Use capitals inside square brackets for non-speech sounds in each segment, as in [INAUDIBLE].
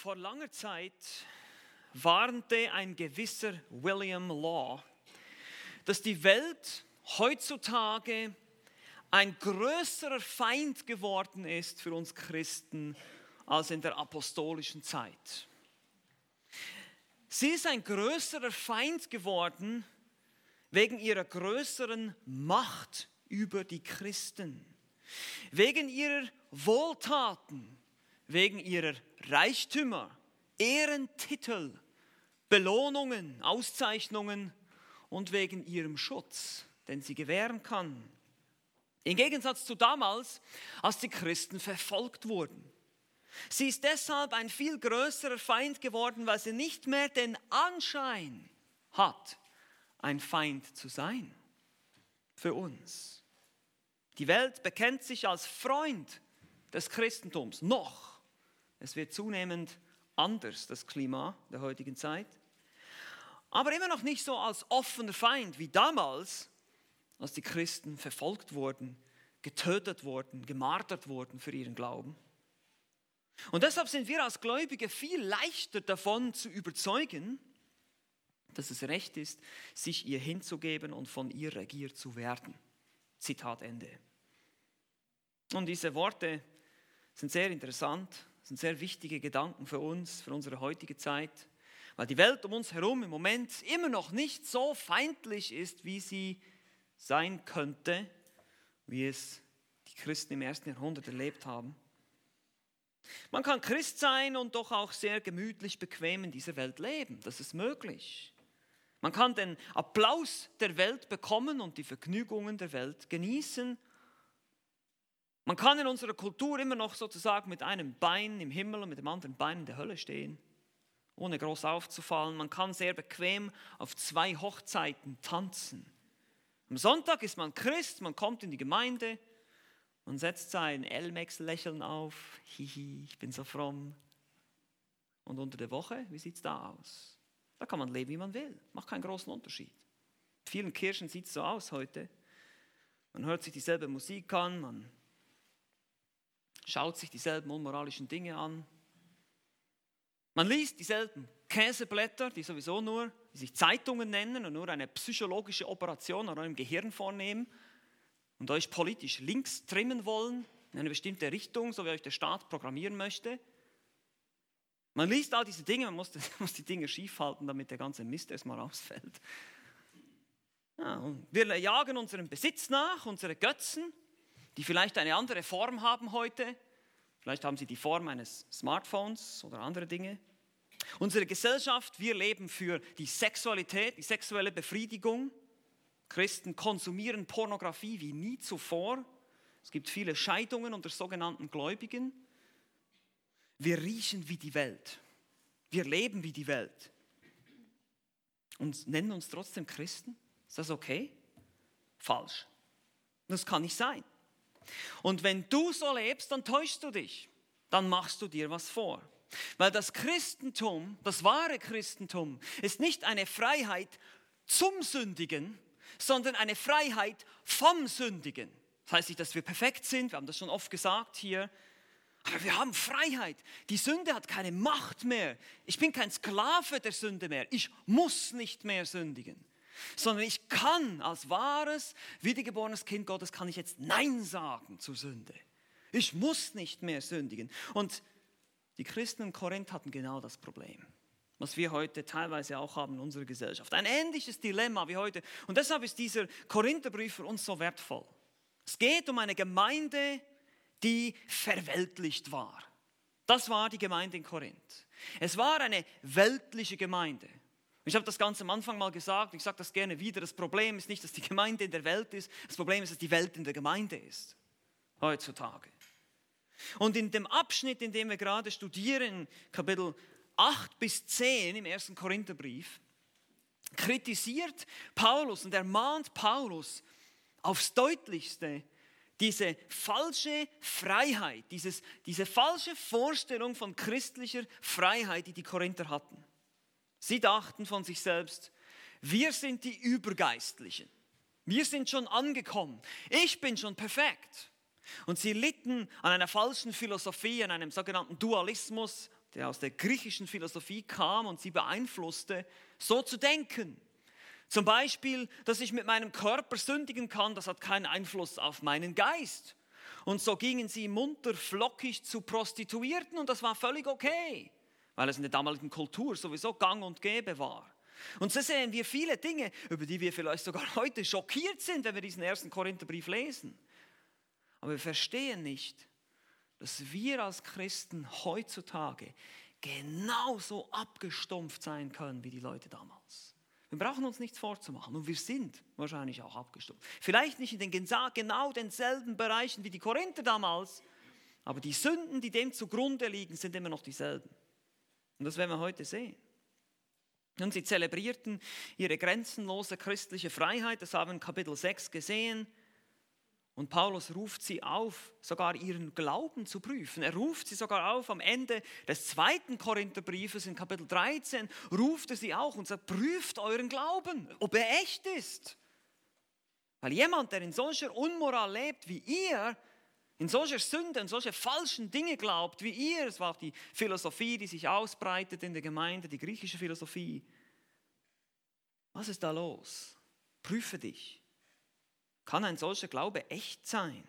Vor langer Zeit warnte ein gewisser William Law, dass die Welt heutzutage ein größerer Feind geworden ist für uns Christen als in der apostolischen Zeit. Sie ist ein größerer Feind geworden wegen ihrer größeren Macht über die Christen, wegen ihrer Wohltaten, wegen ihrer Reichtümer, Ehrentitel, Belohnungen, Auszeichnungen und wegen ihrem Schutz, den sie gewähren kann. Im Gegensatz zu damals, als die Christen verfolgt wurden. Sie ist deshalb ein viel größerer Feind geworden, weil sie nicht mehr den Anschein hat, ein Feind zu sein für uns. Die Welt bekennt sich als Freund des Christentums noch. Es wird zunehmend anders, das Klima der heutigen Zeit. Aber immer noch nicht so als offener Feind wie damals, als die Christen verfolgt wurden, getötet wurden, gemartert wurden für ihren Glauben. Und deshalb sind wir als Gläubige viel leichter davon zu überzeugen, dass es recht ist, sich ihr hinzugeben und von ihr regiert zu werden. Zitat Ende. Und diese Worte sind sehr interessant, sind sehr wichtige Gedanken für uns, für unsere heutige Zeit, weil die Welt um uns herum im Moment immer noch nicht so feindlich ist, wie sie sein könnte, wie es die Christen im ersten Jahrhundert erlebt haben. Man kann Christ sein und doch auch sehr gemütlich, bequem in dieser Welt leben. Das ist möglich. Man kann den Applaus der Welt bekommen und die Vergnügungen der Welt genießen. Man kann in unserer Kultur immer noch sozusagen mit einem Bein im Himmel und mit dem anderen Bein in der Hölle stehen, ohne groß aufzufallen. Man kann sehr bequem auf zwei Hochzeiten tanzen. Am Sonntag ist man Christ, man kommt in die Gemeinde, man setzt sein Elmex-Lächeln auf. Hihi, ich bin so fromm. Und unter der Woche, wie sieht es da aus? Da kann man leben, wie man will. Macht keinen großen Unterschied. In vielen Kirchen sieht es so aus heute. Man hört sich dieselbe Musik an, man schaut sich dieselben unmoralischen Dinge an. Man liest dieselben Käseblätter, die sowieso nur, die sich Zeitungen nennen und nur eine psychologische Operation an eurem Gehirn vornehmen und euch politisch links trimmen wollen, in eine bestimmte Richtung, so wie euch der Staat programmieren möchte. Man liest all diese Dinge, man muss, [LAUGHS] muss die Dinge schief halten, damit der ganze Mist erstmal rausfällt. Ja, wir jagen unserem Besitz nach, unsere Götzen, die vielleicht eine andere Form haben heute. Vielleicht haben sie die Form eines Smartphones oder andere Dinge. Unsere Gesellschaft, wir leben für die Sexualität, die sexuelle Befriedigung. Christen konsumieren Pornografie wie nie zuvor. Es gibt viele Scheidungen unter sogenannten Gläubigen. Wir riechen wie die Welt. Wir leben wie die Welt. Und nennen uns trotzdem Christen? Ist das okay? Falsch. Das kann nicht sein. Und wenn du so lebst, dann täuschst du dich. Dann machst du dir was vor. Weil das Christentum, das wahre Christentum, ist nicht eine Freiheit zum Sündigen, sondern eine Freiheit vom Sündigen. Das heißt nicht, dass wir perfekt sind, wir haben das schon oft gesagt hier, aber wir haben Freiheit. Die Sünde hat keine Macht mehr. Ich bin kein Sklave der Sünde mehr. Ich muss nicht mehr sündigen, sondern ich kann als wahres, wiedergeborenes Kind Gottes, kann ich jetzt Nein sagen zur Sünde. Ich muss nicht mehr sündigen. Und die Christen in Korinth hatten genau das Problem was wir heute teilweise auch haben in unserer Gesellschaft. Ein ähnliches Dilemma wie heute. Und deshalb ist dieser Korintherbrief für uns so wertvoll. Es geht um eine Gemeinde, die verweltlicht war. Das war die Gemeinde in Korinth. Es war eine weltliche Gemeinde. Ich habe das ganz am Anfang mal gesagt, ich sage das gerne wieder, das Problem ist nicht, dass die Gemeinde in der Welt ist, das Problem ist, dass die Welt in der Gemeinde ist, heutzutage. Und in dem Abschnitt, in dem wir gerade studieren, Kapitel 8 bis 10 im ersten Korintherbrief, kritisiert Paulus und ermahnt Paulus aufs deutlichste diese falsche Freiheit, dieses, diese falsche Vorstellung von christlicher Freiheit, die die Korinther hatten. Sie dachten von sich selbst, wir sind die Übergeistlichen. Wir sind schon angekommen. Ich bin schon perfekt. Und sie litten an einer falschen Philosophie, an einem sogenannten Dualismus, der aus der griechischen Philosophie kam und sie beeinflusste, so zu denken. Zum Beispiel, dass ich mit meinem Körper sündigen kann, das hat keinen Einfluss auf meinen Geist. Und so gingen sie munter, flockig zu Prostituierten und das war völlig okay, weil es in der damaligen Kultur sowieso gang und gäbe war. Und so sehen wir viele Dinge, über die wir vielleicht sogar [LAUGHS] heute schockiert sind, wenn wir diesen ersten Korintherbrief lesen. Aber wir verstehen nicht, dass wir als Christen heutzutage genauso abgestumpft sein können wie die Leute damals. Wir brauchen uns nichts vorzumachen und wir sind wahrscheinlich auch abgestumpft. Vielleicht nicht in den genau denselben Bereichen wie die Korinther damals, aber die Sünden, die dem zugrunde liegen, sind immer noch dieselben. Und das werden wir heute sehen. Und sie zelebrierten ihre grenzenlose christliche Freiheit, das haben wir in Kapitel 6 gesehen. Und Paulus ruft sie auf, sogar ihren Glauben zu prüfen. Er ruft sie sogar auf am Ende des zweiten Korintherbriefes in Kapitel 13, ruft er sie auch und sagt, prüft euren Glauben, ob er echt ist. Weil jemand, der in solcher Unmoral lebt wie ihr, in solcher Sünde, in solche falschen Dinge glaubt wie ihr, es war auch die Philosophie, die sich ausbreitet in der Gemeinde, die griechische Philosophie. Was ist da los? Prüfe dich. Kann ein solcher Glaube echt sein?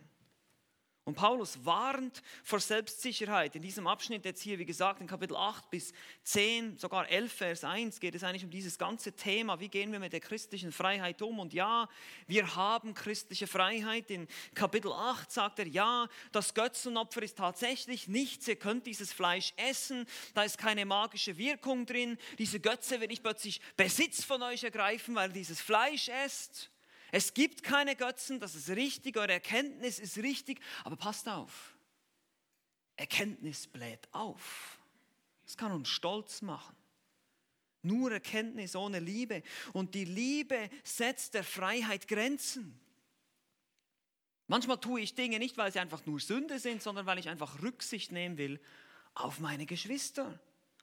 Und Paulus warnt vor Selbstsicherheit. In diesem Abschnitt jetzt hier, wie gesagt, in Kapitel 8 bis 10, sogar 11, Vers 1 geht es eigentlich um dieses ganze Thema. Wie gehen wir mit der christlichen Freiheit um? Und ja, wir haben christliche Freiheit. In Kapitel 8 sagt er, ja, das Götzenopfer ist tatsächlich nichts. Ihr könnt dieses Fleisch essen. Da ist keine magische Wirkung drin. Diese Götze wird nicht plötzlich Besitz von euch ergreifen, weil ihr dieses Fleisch esst. Es gibt keine Götzen, das ist richtig, eure Erkenntnis ist richtig, aber passt auf. Erkenntnis bläht auf. Das kann uns stolz machen. Nur Erkenntnis ohne Liebe. Und die Liebe setzt der Freiheit Grenzen. Manchmal tue ich Dinge nicht, weil sie einfach nur Sünde sind, sondern weil ich einfach Rücksicht nehmen will auf meine Geschwister.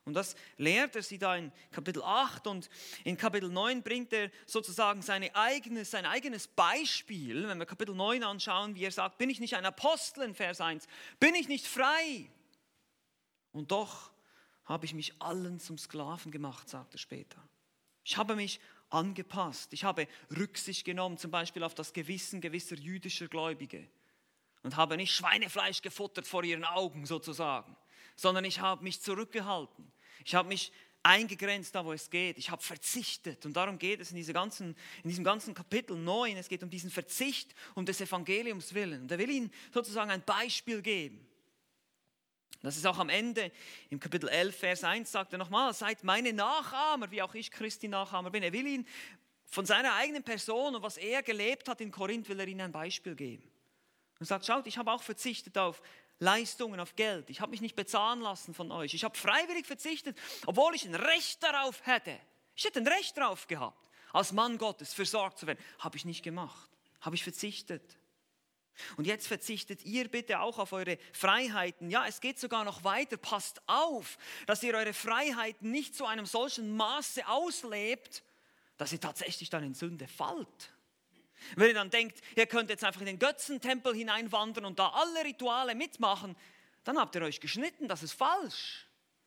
Und das lehrt er sie da in Kapitel 8 und in Kapitel 9 bringt er sozusagen seine eigenes, sein eigenes Beispiel. Wenn wir Kapitel 9 anschauen, wie er sagt, bin ich nicht ein Apostel in Vers 1, bin ich nicht frei. Und doch habe ich mich allen zum Sklaven gemacht, sagt er später. Ich habe mich angepasst, ich habe Rücksicht genommen, zum Beispiel auf das Gewissen gewisser jüdischer Gläubige und habe nicht Schweinefleisch gefuttert vor ihren Augen sozusagen, sondern ich habe mich zurückgehalten. Ich habe mich eingegrenzt da, wo es geht. Ich habe verzichtet. Und darum geht es in, diese ganzen, in diesem ganzen Kapitel 9. Es geht um diesen Verzicht, um des Evangeliums willen. Und er will ihnen sozusagen ein Beispiel geben. Das ist auch am Ende, im Kapitel 11, Vers 1, sagt er nochmal, seid meine Nachahmer, wie auch ich Christi Nachahmer bin. Er will ihnen von seiner eigenen Person und was er gelebt hat in Korinth, will er ihnen ein Beispiel geben. Und sagt, schaut, ich habe auch verzichtet auf Leistungen, auf Geld. Ich habe mich nicht bezahlen lassen von euch. Ich habe freiwillig verzichtet, obwohl ich ein Recht darauf hätte. Ich hätte ein Recht darauf gehabt, als Mann Gottes versorgt zu werden. Habe ich nicht gemacht. Habe ich verzichtet. Und jetzt verzichtet ihr bitte auch auf eure Freiheiten. Ja, es geht sogar noch weiter. Passt auf, dass ihr eure Freiheiten nicht zu einem solchen Maße auslebt, dass ihr tatsächlich dann in Sünde fallt. Wenn ihr dann denkt, ihr könnt jetzt einfach in den Götzentempel hineinwandern und da alle Rituale mitmachen, dann habt ihr euch geschnitten, das ist falsch.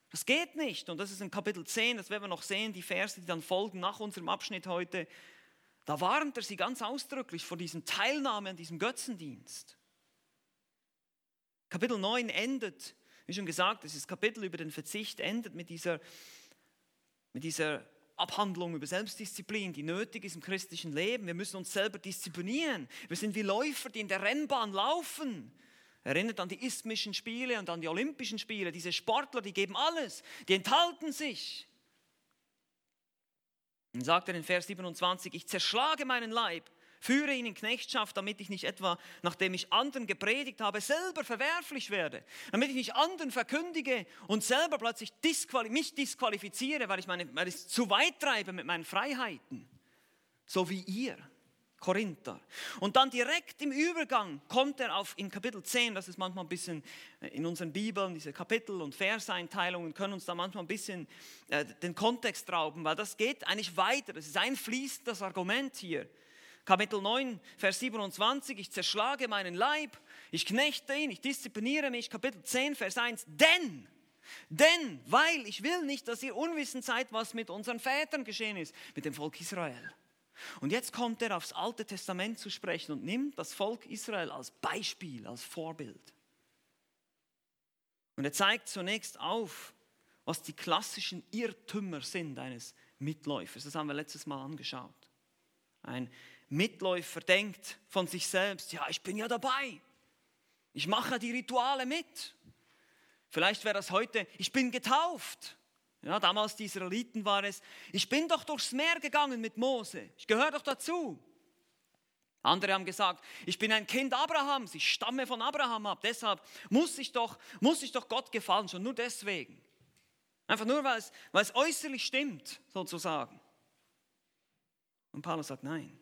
Das geht nicht. Und das ist in Kapitel 10, das werden wir noch sehen, die Verse, die dann folgen nach unserem Abschnitt heute. Da warnt er sie ganz ausdrücklich vor diesem Teilnahme an diesem Götzendienst. Kapitel 9 endet, wie schon gesagt, das ist Kapitel über den Verzicht, endet mit dieser, mit dieser Abhandlung über Selbstdisziplin, die nötig ist im christlichen Leben. Wir müssen uns selber disziplinieren. Wir sind wie Läufer, die in der Rennbahn laufen. Erinnert an die isthmischen Spiele und an die Olympischen Spiele. Diese Sportler, die geben alles, die enthalten sich. Dann sagt er in Vers 27, ich zerschlage meinen Leib Führe ihn in Knechtschaft, damit ich nicht etwa, nachdem ich anderen gepredigt habe, selber verwerflich werde. Damit ich nicht anderen verkündige und selber plötzlich disquali mich disqualifiziere, weil ich, meine, weil ich zu weit treibe mit meinen Freiheiten. So wie ihr. Korinther. Und dann direkt im Übergang kommt er auf in Kapitel 10, das ist manchmal ein bisschen äh, in unseren Bibeln, diese Kapitel- und Verseinteilungen können uns da manchmal ein bisschen äh, den Kontext rauben, weil das geht eigentlich weiter. Das ist ein fließendes Argument hier. Kapitel 9, Vers 27, ich zerschlage meinen Leib, ich knechte ihn, ich diszipliniere mich. Kapitel 10, Vers 1, denn Denn, weil ich will nicht, dass ihr unwissend seid, was mit unseren Vätern geschehen ist, mit dem Volk Israel. Und jetzt kommt er aufs Alte Testament zu sprechen und nimmt das Volk Israel als Beispiel, als Vorbild. Und er zeigt zunächst auf, was die klassischen Irrtümer sind eines Mitläufers. Das haben wir letztes Mal angeschaut. Ein Mitläufer denkt von sich selbst, ja, ich bin ja dabei. Ich mache die Rituale mit. Vielleicht wäre das heute, ich bin getauft. Ja, damals die Israeliten war es, ich bin doch durchs Meer gegangen mit Mose. Ich gehöre doch dazu. Andere haben gesagt, ich bin ein Kind Abrahams, ich stamme von Abraham ab, deshalb muss ich doch, muss ich doch Gott gefallen, schon nur deswegen. Einfach nur, weil es, weil es äußerlich stimmt, sozusagen. Und Paulus sagt, nein,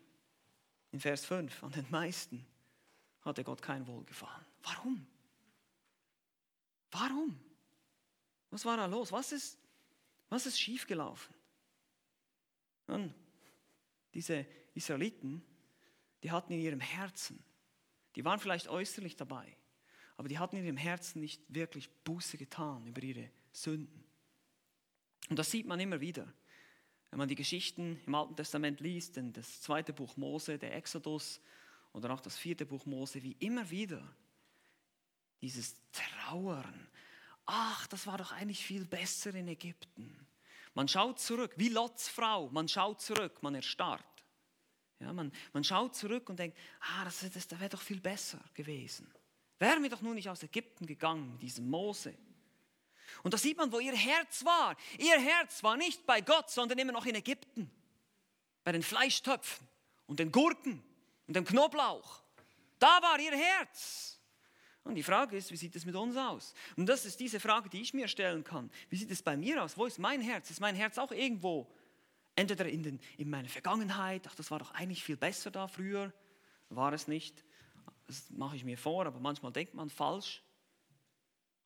in Vers 5, an den meisten hatte Gott kein Wohlgefallen. Warum? Warum? Was war da los? Was ist, was ist schiefgelaufen? Nun, diese Israeliten, die hatten in ihrem Herzen, die waren vielleicht äußerlich dabei, aber die hatten in ihrem Herzen nicht wirklich Buße getan über ihre Sünden. Und das sieht man immer wieder. Wenn man die Geschichten im Alten Testament liest, denn das zweite Buch Mose, der Exodus oder auch das vierte Buch Mose, wie immer wieder dieses Trauern. Ach, das war doch eigentlich viel besser in Ägypten. Man schaut zurück, wie Lots Frau, man schaut zurück, man erstarrt. Ja, man, man schaut zurück und denkt, ah, das, das, das wäre doch viel besser gewesen. Wären wir doch nur nicht aus Ägypten gegangen mit diesem Mose. Und da sieht man, wo ihr Herz war. Ihr Herz war nicht bei Gott, sondern immer noch in Ägypten. Bei den Fleischtöpfen und den Gurken und dem Knoblauch. Da war ihr Herz. Und die Frage ist, wie sieht es mit uns aus? Und das ist diese Frage, die ich mir stellen kann. Wie sieht es bei mir aus? Wo ist mein Herz? Ist mein Herz auch irgendwo? Entweder in, den, in meiner Vergangenheit, ach, das war doch eigentlich viel besser da früher, war es nicht. Das mache ich mir vor, aber manchmal denkt man falsch.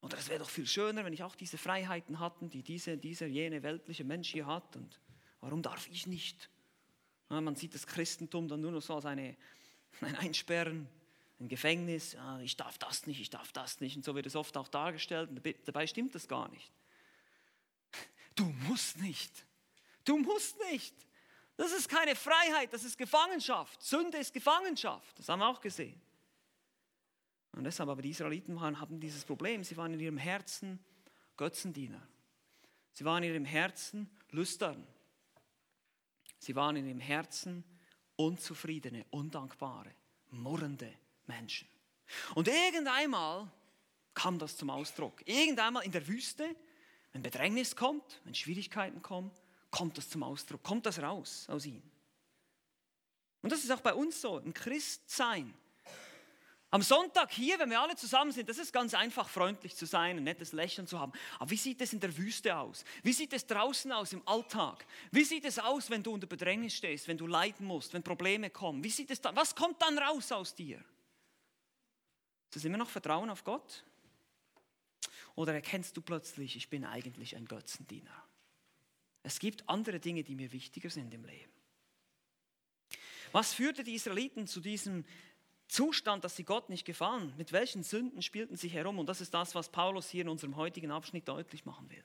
Oder es wäre doch viel schöner, wenn ich auch diese Freiheiten hatte, die diese, dieser, jene weltliche Mensch hier hat. Und warum darf ich nicht? Ja, man sieht das Christentum dann nur noch so als eine, [LAUGHS] ein Einsperren, ein Gefängnis. Ja, ich darf das nicht, ich darf das nicht. Und so wird es oft auch dargestellt. Und dabei stimmt das gar nicht. [LAUGHS] Du musst nicht. Du musst nicht. Das ist keine Freiheit, das ist Gefangenschaft. Sünde ist Gefangenschaft. Das haben wir auch gesehen. Und deshalb aber die Israeliten waren, hatten dieses Problem. Sie waren in ihrem Herzen Götzendiener. Sie waren in ihrem Herzen Lüstern. Sie waren in ihrem Herzen unzufriedene, undankbare, murrende Menschen. Und irgendeinmal kam das zum Ausdruck. Irgendeinmal in der Wüste, wenn Bedrängnis kommt, wenn Schwierigkeiten kommen, kommt das zum Ausdruck, kommt das raus aus ihnen. Und das ist auch bei uns so, im Christsein. Am Sonntag hier, wenn wir alle zusammen sind, das ist ganz einfach, freundlich zu sein, ein nettes Lächeln zu haben. Aber wie sieht es in der Wüste aus? Wie sieht es draußen aus im Alltag? Wie sieht es aus, wenn du unter Bedrängnis stehst, wenn du leiden musst, wenn Probleme kommen? Wie sieht es dann? Was kommt dann raus aus dir? Ist das immer noch Vertrauen auf Gott? Oder erkennst du plötzlich, ich bin eigentlich ein Götzendiener? Es gibt andere Dinge, die mir wichtiger sind im Leben. Was führte die Israeliten zu diesem Zustand, dass sie Gott nicht gefallen. Mit welchen Sünden spielten sie herum? Und das ist das, was Paulus hier in unserem heutigen Abschnitt deutlich machen will.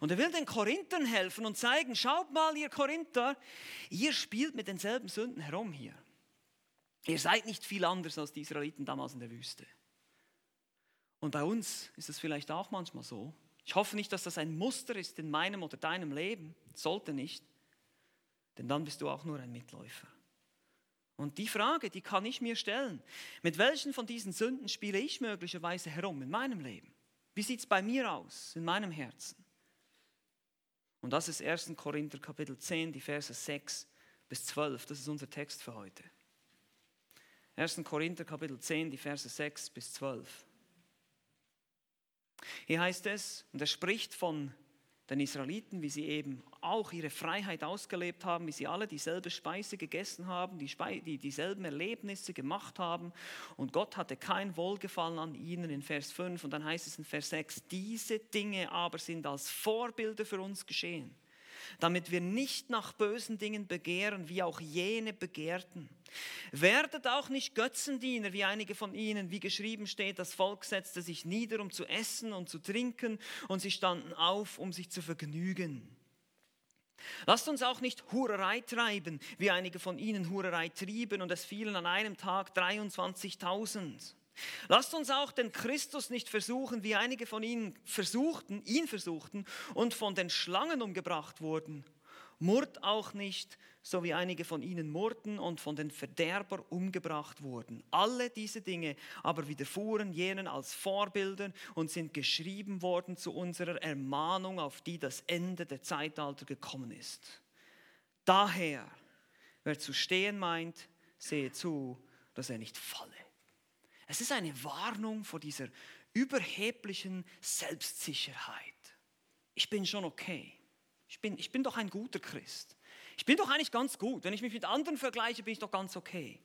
Und er will den Korinthern helfen und zeigen, schaut mal, ihr Korinther, ihr spielt mit denselben Sünden herum hier. Ihr seid nicht viel anders als die Israeliten damals in der Wüste. Und bei uns ist es vielleicht auch manchmal so. Ich hoffe nicht, dass das ein Muster ist in meinem oder deinem Leben. Sollte nicht. Denn dann bist du auch nur ein Mitläufer. Und die Frage, die kann ich mir stellen. Mit welchen von diesen Sünden spiele ich möglicherweise herum in meinem Leben? Wie sieht es bei mir aus, in meinem Herzen? Und das ist 1. Korinther Kapitel 10, die Verse 6 bis 12. Das ist unser Text für heute. 1. Korinther Kapitel 10, die Verse 6 bis 12. Hier heißt es, und er spricht von den Israeliten, wie sie eben auch ihre Freiheit ausgelebt haben, wie sie alle dieselbe Speise gegessen haben, die, Spe die dieselben Erlebnisse gemacht haben. Und Gott hatte kein Wohlgefallen an ihnen in Vers 5 und dann heißt es in Vers 6, diese Dinge aber sind als Vorbilder für uns geschehen, damit wir nicht nach bösen Dingen begehren, wie auch jene begehrten. Werdet auch nicht Götzendiener, wie einige von ihnen, wie geschrieben steht, das Volk setzte sich nieder, um zu essen und zu trinken, und sie standen auf, um sich zu vergnügen. Lasst uns auch nicht Hurerei treiben, wie einige von ihnen Hurerei trieben, und es fielen an einem Tag 23.000. Lasst uns auch den Christus nicht versuchen, wie einige von ihnen versuchten, ihn versuchten und von den Schlangen umgebracht wurden. Murrt auch nicht, so wie einige von ihnen murrten und von den Verderbern umgebracht wurden. Alle diese Dinge aber widerfuhren jenen als Vorbilder und sind geschrieben worden zu unserer Ermahnung, auf die das Ende der Zeitalter gekommen ist. Daher, wer zu stehen meint, sehe zu, dass er nicht falle. Es ist eine Warnung vor dieser überheblichen Selbstsicherheit. Ich bin schon okay. Ich bin, ich bin doch ein guter Christ. Ich bin doch eigentlich ganz gut. Wenn ich mich mit anderen vergleiche, bin ich doch ganz okay.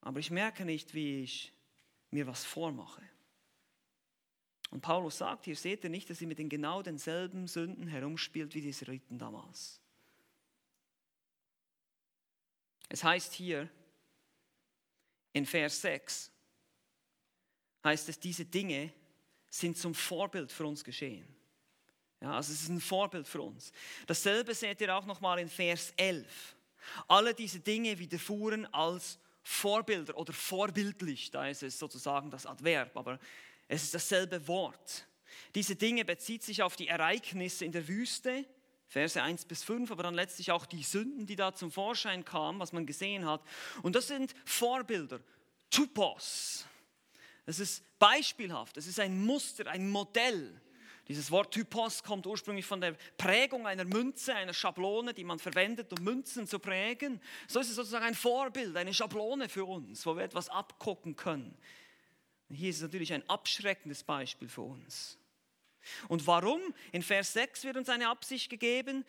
Aber ich merke nicht, wie ich mir was vormache. Und Paulus sagt hier, seht ihr nicht, dass sie mit den genau denselben Sünden herumspielt wie die Israeliten damals. Es heißt hier in Vers 6, heißt es, diese Dinge sind zum Vorbild für uns geschehen. Ja, also es ist ein Vorbild für uns. Dasselbe seht ihr auch nochmal in Vers 11. Alle diese Dinge widerfuhren als Vorbilder oder vorbildlich, da ist es sozusagen das Adverb, aber es ist dasselbe Wort. Diese Dinge bezieht sich auf die Ereignisse in der Wüste, Verse 1 bis 5, aber dann letztlich auch die Sünden, die da zum Vorschein kamen, was man gesehen hat. Und das sind Vorbilder, Typos. Es ist beispielhaft, es ist ein Muster, ein Modell. Dieses Wort Typos kommt ursprünglich von der Prägung einer Münze, einer Schablone, die man verwendet, um Münzen zu prägen. So ist es sozusagen ein Vorbild, eine Schablone für uns, wo wir etwas abgucken können. hier ist es natürlich ein abschreckendes Beispiel für uns. Und warum? In Vers 6 wird uns eine Absicht gegeben,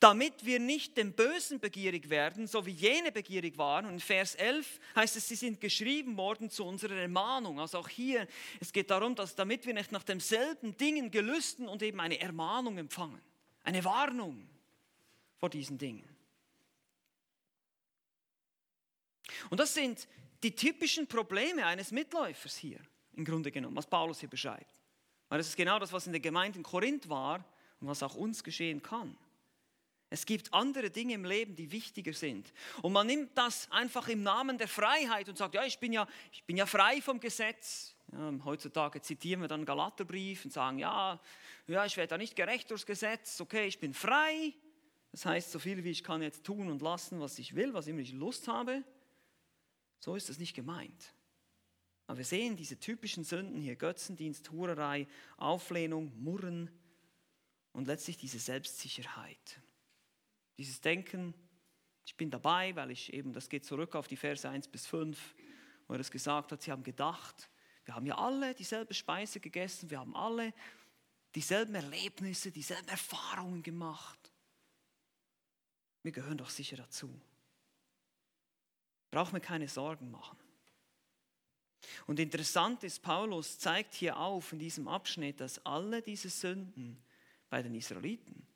damit wir nicht dem Bösen begierig werden, so wie jene begierig waren. Und in Vers 11 heißt es, sie sind geschrieben worden zu unserer Ermahnung. Also auch hier, es geht darum, dass damit wir nicht nach demselben Dingen gelüsten und eben eine Ermahnung empfangen, eine Warnung vor diesen Dingen. Und das sind die typischen Probleme eines Mitläufers hier, im Grunde genommen, was Paulus hier beschreibt. Weil das ist genau das, was in der Gemeinde in Korinth war und was auch uns geschehen kann. Es gibt andere Dinge im Leben, die wichtiger sind. Und man nimmt das einfach im Namen der Freiheit und sagt, ja, ich bin ja, ich bin ja frei vom Gesetz. Ja, heutzutage zitieren wir dann Galaterbrief und sagen, ja, ja, ich werde da nicht gerecht durchs Gesetz, okay, ich bin frei. Das heißt, so viel wie ich kann jetzt tun und lassen, was ich will, was immer ich Lust habe. So ist das nicht gemeint. Aber wir sehen diese typischen Sünden hier, Götzendienst, Hurerei, Auflehnung, Murren und letztlich diese Selbstsicherheit. Dieses Denken, ich bin dabei, weil ich eben, das geht zurück auf die Verse 1 bis 5, wo er es gesagt hat, sie haben gedacht, wir haben ja alle dieselbe Speise gegessen, wir haben alle dieselben Erlebnisse, dieselben Erfahrungen gemacht. Wir gehören doch sicher dazu. Brauchen wir keine Sorgen machen. Und interessant ist, Paulus zeigt hier auf in diesem Abschnitt, dass alle diese Sünden bei den Israeliten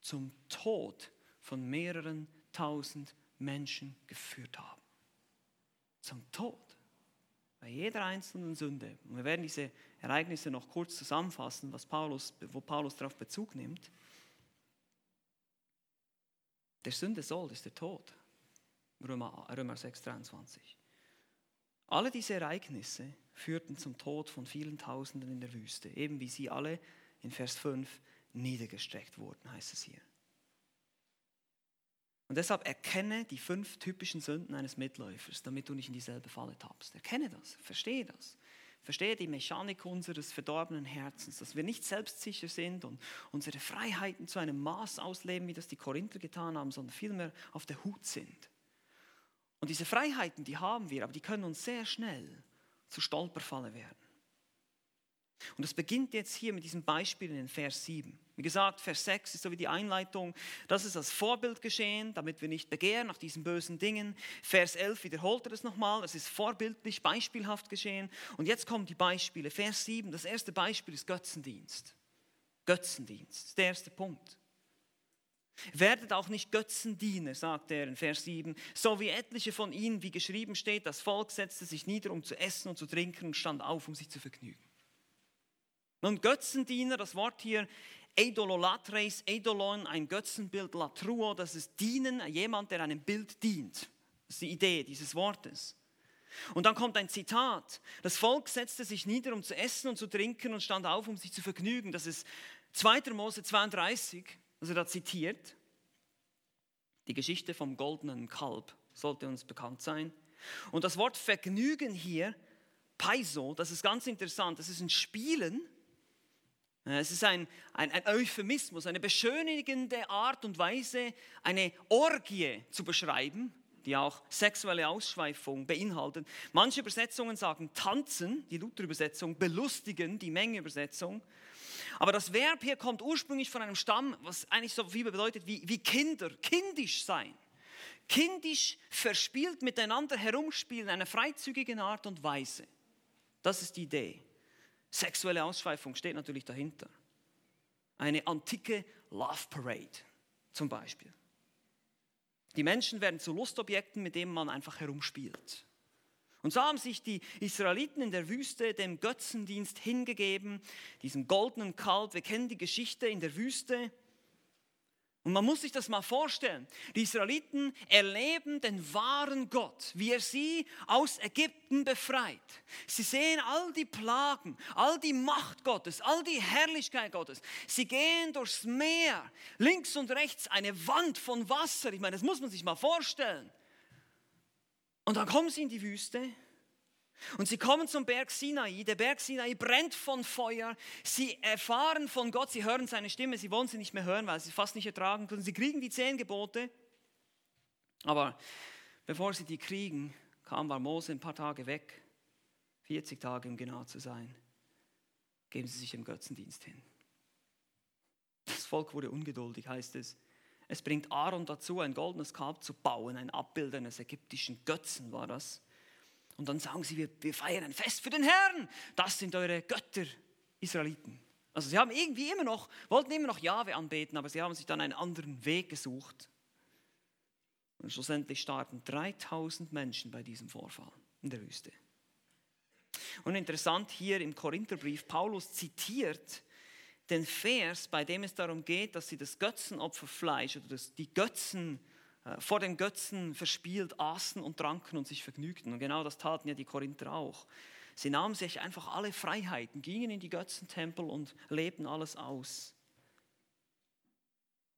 zum Tod von mehreren tausend Menschen geführt haben. Zum Tod. Bei jeder einzelnen Sünde. Und wir werden diese Ereignisse noch kurz zusammenfassen, was Paulus, wo Paulus darauf Bezug nimmt. Der Sünde soll ist der Tod. Römer, Römer 6, 23. Alle diese Ereignisse führten zum Tod von vielen Tausenden in der Wüste, eben wie sie alle in Vers 5 niedergestreckt wurden, heißt es hier. Und deshalb erkenne die fünf typischen Sünden eines Mitläufers, damit du nicht in dieselbe Falle tappst. Erkenne das, verstehe das. Verstehe die Mechanik unseres verdorbenen Herzens, dass wir nicht selbstsicher sind und unsere Freiheiten zu einem Maß ausleben, wie das die Korinther getan haben, sondern vielmehr auf der Hut sind. Und diese Freiheiten, die haben wir, aber die können uns sehr schnell zu Stolperfalle werden. Und das beginnt jetzt hier mit diesem Beispiel in Vers 7. Wie gesagt, Vers 6 ist so wie die Einleitung. Das ist als Vorbild geschehen, damit wir nicht begehren nach diesen bösen Dingen. Vers 11 wiederholt er das nochmal. Es ist vorbildlich, beispielhaft geschehen. Und jetzt kommen die Beispiele. Vers 7, das erste Beispiel ist Götzendienst. Götzendienst, der erste Punkt. Werdet auch nicht Götzendiener, sagt er in Vers 7, so wie etliche von ihnen, wie geschrieben steht, das Volk setzte sich nieder, um zu essen und zu trinken und stand auf, um sich zu vergnügen. Nun, Götzendiener, das Wort hier, Eidololatres, Eidolon, ein Götzenbild, Latruo, das ist dienen, jemand, der einem Bild dient. Das ist die Idee dieses Wortes. Und dann kommt ein Zitat. Das Volk setzte sich nieder, um zu essen und zu trinken und stand auf, um sich zu vergnügen. Das ist 2. Mose 32, also da zitiert. Die Geschichte vom goldenen Kalb sollte uns bekannt sein. Und das Wort Vergnügen hier, Paiso, das ist ganz interessant. Das ist ein Spielen. Es ist ein, ein, ein Euphemismus, eine beschönigende Art und Weise, eine Orgie zu beschreiben die auch sexuelle Ausschweifung beinhalten. Manche Übersetzungen sagen tanzen, die Luther-Übersetzung, belustigen, die Menge-Übersetzung. Aber das Verb hier kommt ursprünglich von einem Stamm, was eigentlich so viel bedeutet wie, wie Kinder, kindisch sein. Kindisch verspielt miteinander herumspielen, in einer freizügigen Art und Weise. Das ist die Idee. Sexuelle Ausschweifung steht natürlich dahinter. Eine antike Love Parade zum Beispiel. Die Menschen werden zu Lustobjekten, mit denen man einfach herumspielt. Und so haben sich die Israeliten in der Wüste dem Götzendienst hingegeben, diesem goldenen Kalb. Wir kennen die Geschichte in der Wüste. Und man muss sich das mal vorstellen. Die Israeliten erleben den wahren Gott, wie er sie aus Ägypten befreit. Sie sehen all die Plagen, all die Macht Gottes, all die Herrlichkeit Gottes. Sie gehen durchs Meer, links und rechts eine Wand von Wasser. Ich meine, das muss man sich mal vorstellen. Und dann kommen sie in die Wüste und sie kommen zum Berg Sinai. Der Berg Sinai brennt von Feuer. Sie erfahren von Gott, sie hören seine Stimme, sie wollen sie nicht mehr hören, weil sie fast nicht ertragen können. Sie kriegen die zehn Gebote. Aber bevor sie die kriegen, kam war Mose ein paar Tage weg, 40 Tage um genau zu sein, geben sie sich im Götzendienst hin. Das Volk wurde ungeduldig, heißt es. Es bringt Aaron dazu, ein goldenes Kalb zu bauen, ein Abbild eines ägyptischen Götzen war das. Und dann sagen sie, wir, wir feiern ein Fest für den Herrn. Das sind eure Götter, Israeliten. Also sie haben irgendwie immer noch, wollten immer noch Jahwe anbeten, aber sie haben sich dann einen anderen Weg gesucht. Und schlussendlich starben 3000 Menschen bei diesem Vorfall in der Wüste. Und interessant hier im Korintherbrief, Paulus zitiert den Vers, bei dem es darum geht, dass sie das Götzenopferfleisch oder das, die Götzen vor den Götzen verspielt aßen und tranken und sich vergnügten. Und genau das taten ja die Korinther auch. Sie nahmen sich einfach alle Freiheiten, gingen in die Götzentempel und lebten alles aus.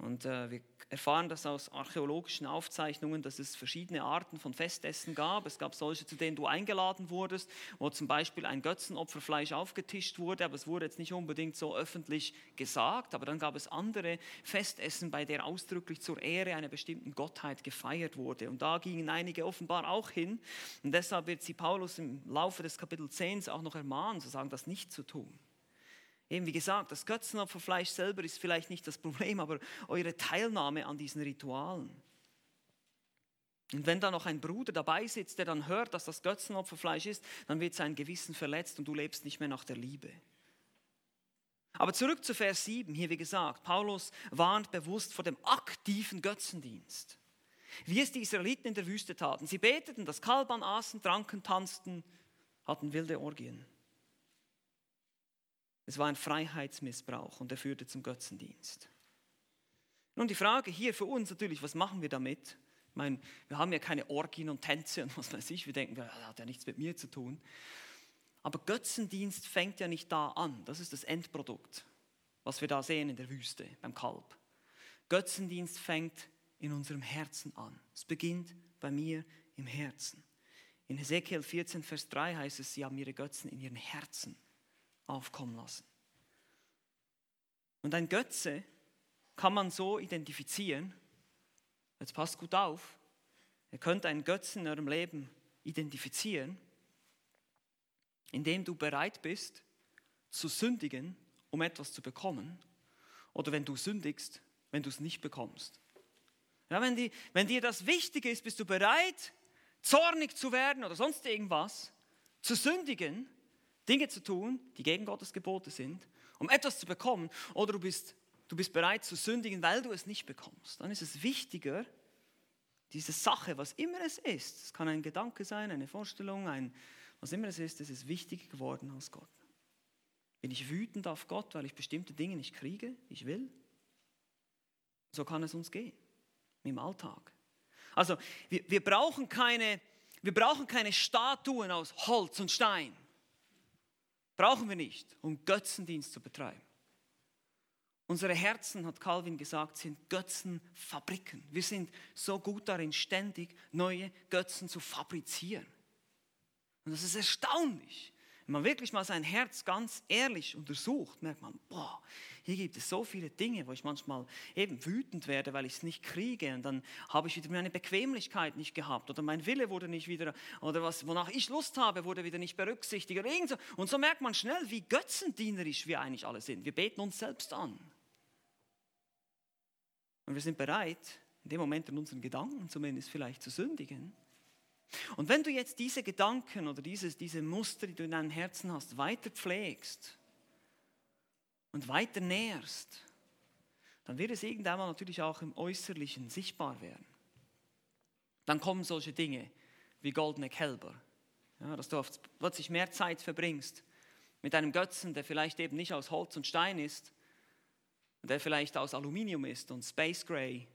Und äh, wir erfahren das aus archäologischen Aufzeichnungen, dass es verschiedene Arten von Festessen gab. Es gab solche, zu denen du eingeladen wurdest, wo zum Beispiel ein Götzenopferfleisch aufgetischt wurde, aber es wurde jetzt nicht unbedingt so öffentlich gesagt. Aber dann gab es andere Festessen, bei der ausdrücklich zur Ehre einer bestimmten Gottheit gefeiert wurde. Und da gingen einige offenbar auch hin. Und deshalb wird sie Paulus im Laufe des Kapitel 10 auch noch ermahnen, zu sagen, das nicht zu tun. Eben wie gesagt, das Götzenopferfleisch selber ist vielleicht nicht das Problem, aber eure Teilnahme an diesen Ritualen. Und wenn da noch ein Bruder dabei sitzt, der dann hört, dass das Götzenopferfleisch ist, dann wird sein Gewissen verletzt und du lebst nicht mehr nach der Liebe. Aber zurück zu Vers 7, hier wie gesagt, Paulus warnt bewusst vor dem aktiven Götzendienst. Wie es die Israeliten in der Wüste taten. Sie beteten, das Kalb aßen, tranken, tanzten, hatten wilde Orgien. Es war ein Freiheitsmissbrauch und er führte zum Götzendienst. Nun die Frage hier für uns natürlich, was machen wir damit? Ich meine, wir haben ja keine Orgien und Tänze und was weiß ich. Wir denken, das hat ja nichts mit mir zu tun. Aber Götzendienst fängt ja nicht da an. Das ist das Endprodukt, was wir da sehen in der Wüste beim Kalb. Götzendienst fängt in unserem Herzen an. Es beginnt bei mir im Herzen. In Hesekiel 14, Vers 3 heißt es, sie haben ihre Götzen in ihren Herzen aufkommen lassen. Und ein Götze kann man so identifizieren, jetzt passt gut auf, ihr könnt einen Götzen in eurem Leben identifizieren, indem du bereit bist zu sündigen, um etwas zu bekommen, oder wenn du sündigst, wenn du es nicht bekommst. Ja, wenn, die, wenn dir das wichtig ist, bist du bereit, zornig zu werden oder sonst irgendwas, zu sündigen, Dinge zu tun, die gegen Gottes Gebote sind, um etwas zu bekommen, oder du bist du bist bereit zu sündigen, weil du es nicht bekommst, dann ist es wichtiger, diese Sache, was immer es ist, es kann ein Gedanke sein, eine Vorstellung, ein, was immer es ist, es ist wichtiger geworden als Gott. Bin ich wütend auf Gott, weil ich bestimmte Dinge nicht kriege, ich will? So kann es uns gehen im Alltag. Also wir, wir, brauchen keine, wir brauchen keine Statuen aus Holz und Stein. Brauchen wir nicht, um Götzendienst zu betreiben. Unsere Herzen, hat Calvin gesagt, sind Götzenfabriken. Wir sind so gut darin, ständig neue Götzen zu fabrizieren. Und das ist erstaunlich. Wenn man wirklich mal sein Herz ganz ehrlich untersucht, merkt man, boah, hier gibt es so viele Dinge, wo ich manchmal eben wütend werde, weil ich es nicht kriege. Und dann habe ich wieder meine Bequemlichkeit nicht gehabt oder mein Wille wurde nicht wieder, oder was, wonach ich Lust habe, wurde wieder nicht berücksichtigt. Und so merkt man schnell, wie götzendienerisch wir eigentlich alle sind. Wir beten uns selbst an. Und wir sind bereit, in dem Moment in unseren Gedanken zumindest vielleicht zu sündigen. Und wenn du jetzt diese Gedanken oder dieses, diese Muster, die du in deinem Herzen hast, weiter pflegst und weiter nährst, dann wird es irgendwann natürlich auch im Äußerlichen sichtbar werden. Dann kommen solche Dinge wie goldene Kälber, ja, dass du plötzlich mehr Zeit verbringst mit einem Götzen, der vielleicht eben nicht aus Holz und Stein ist, der vielleicht aus Aluminium ist und Space Gray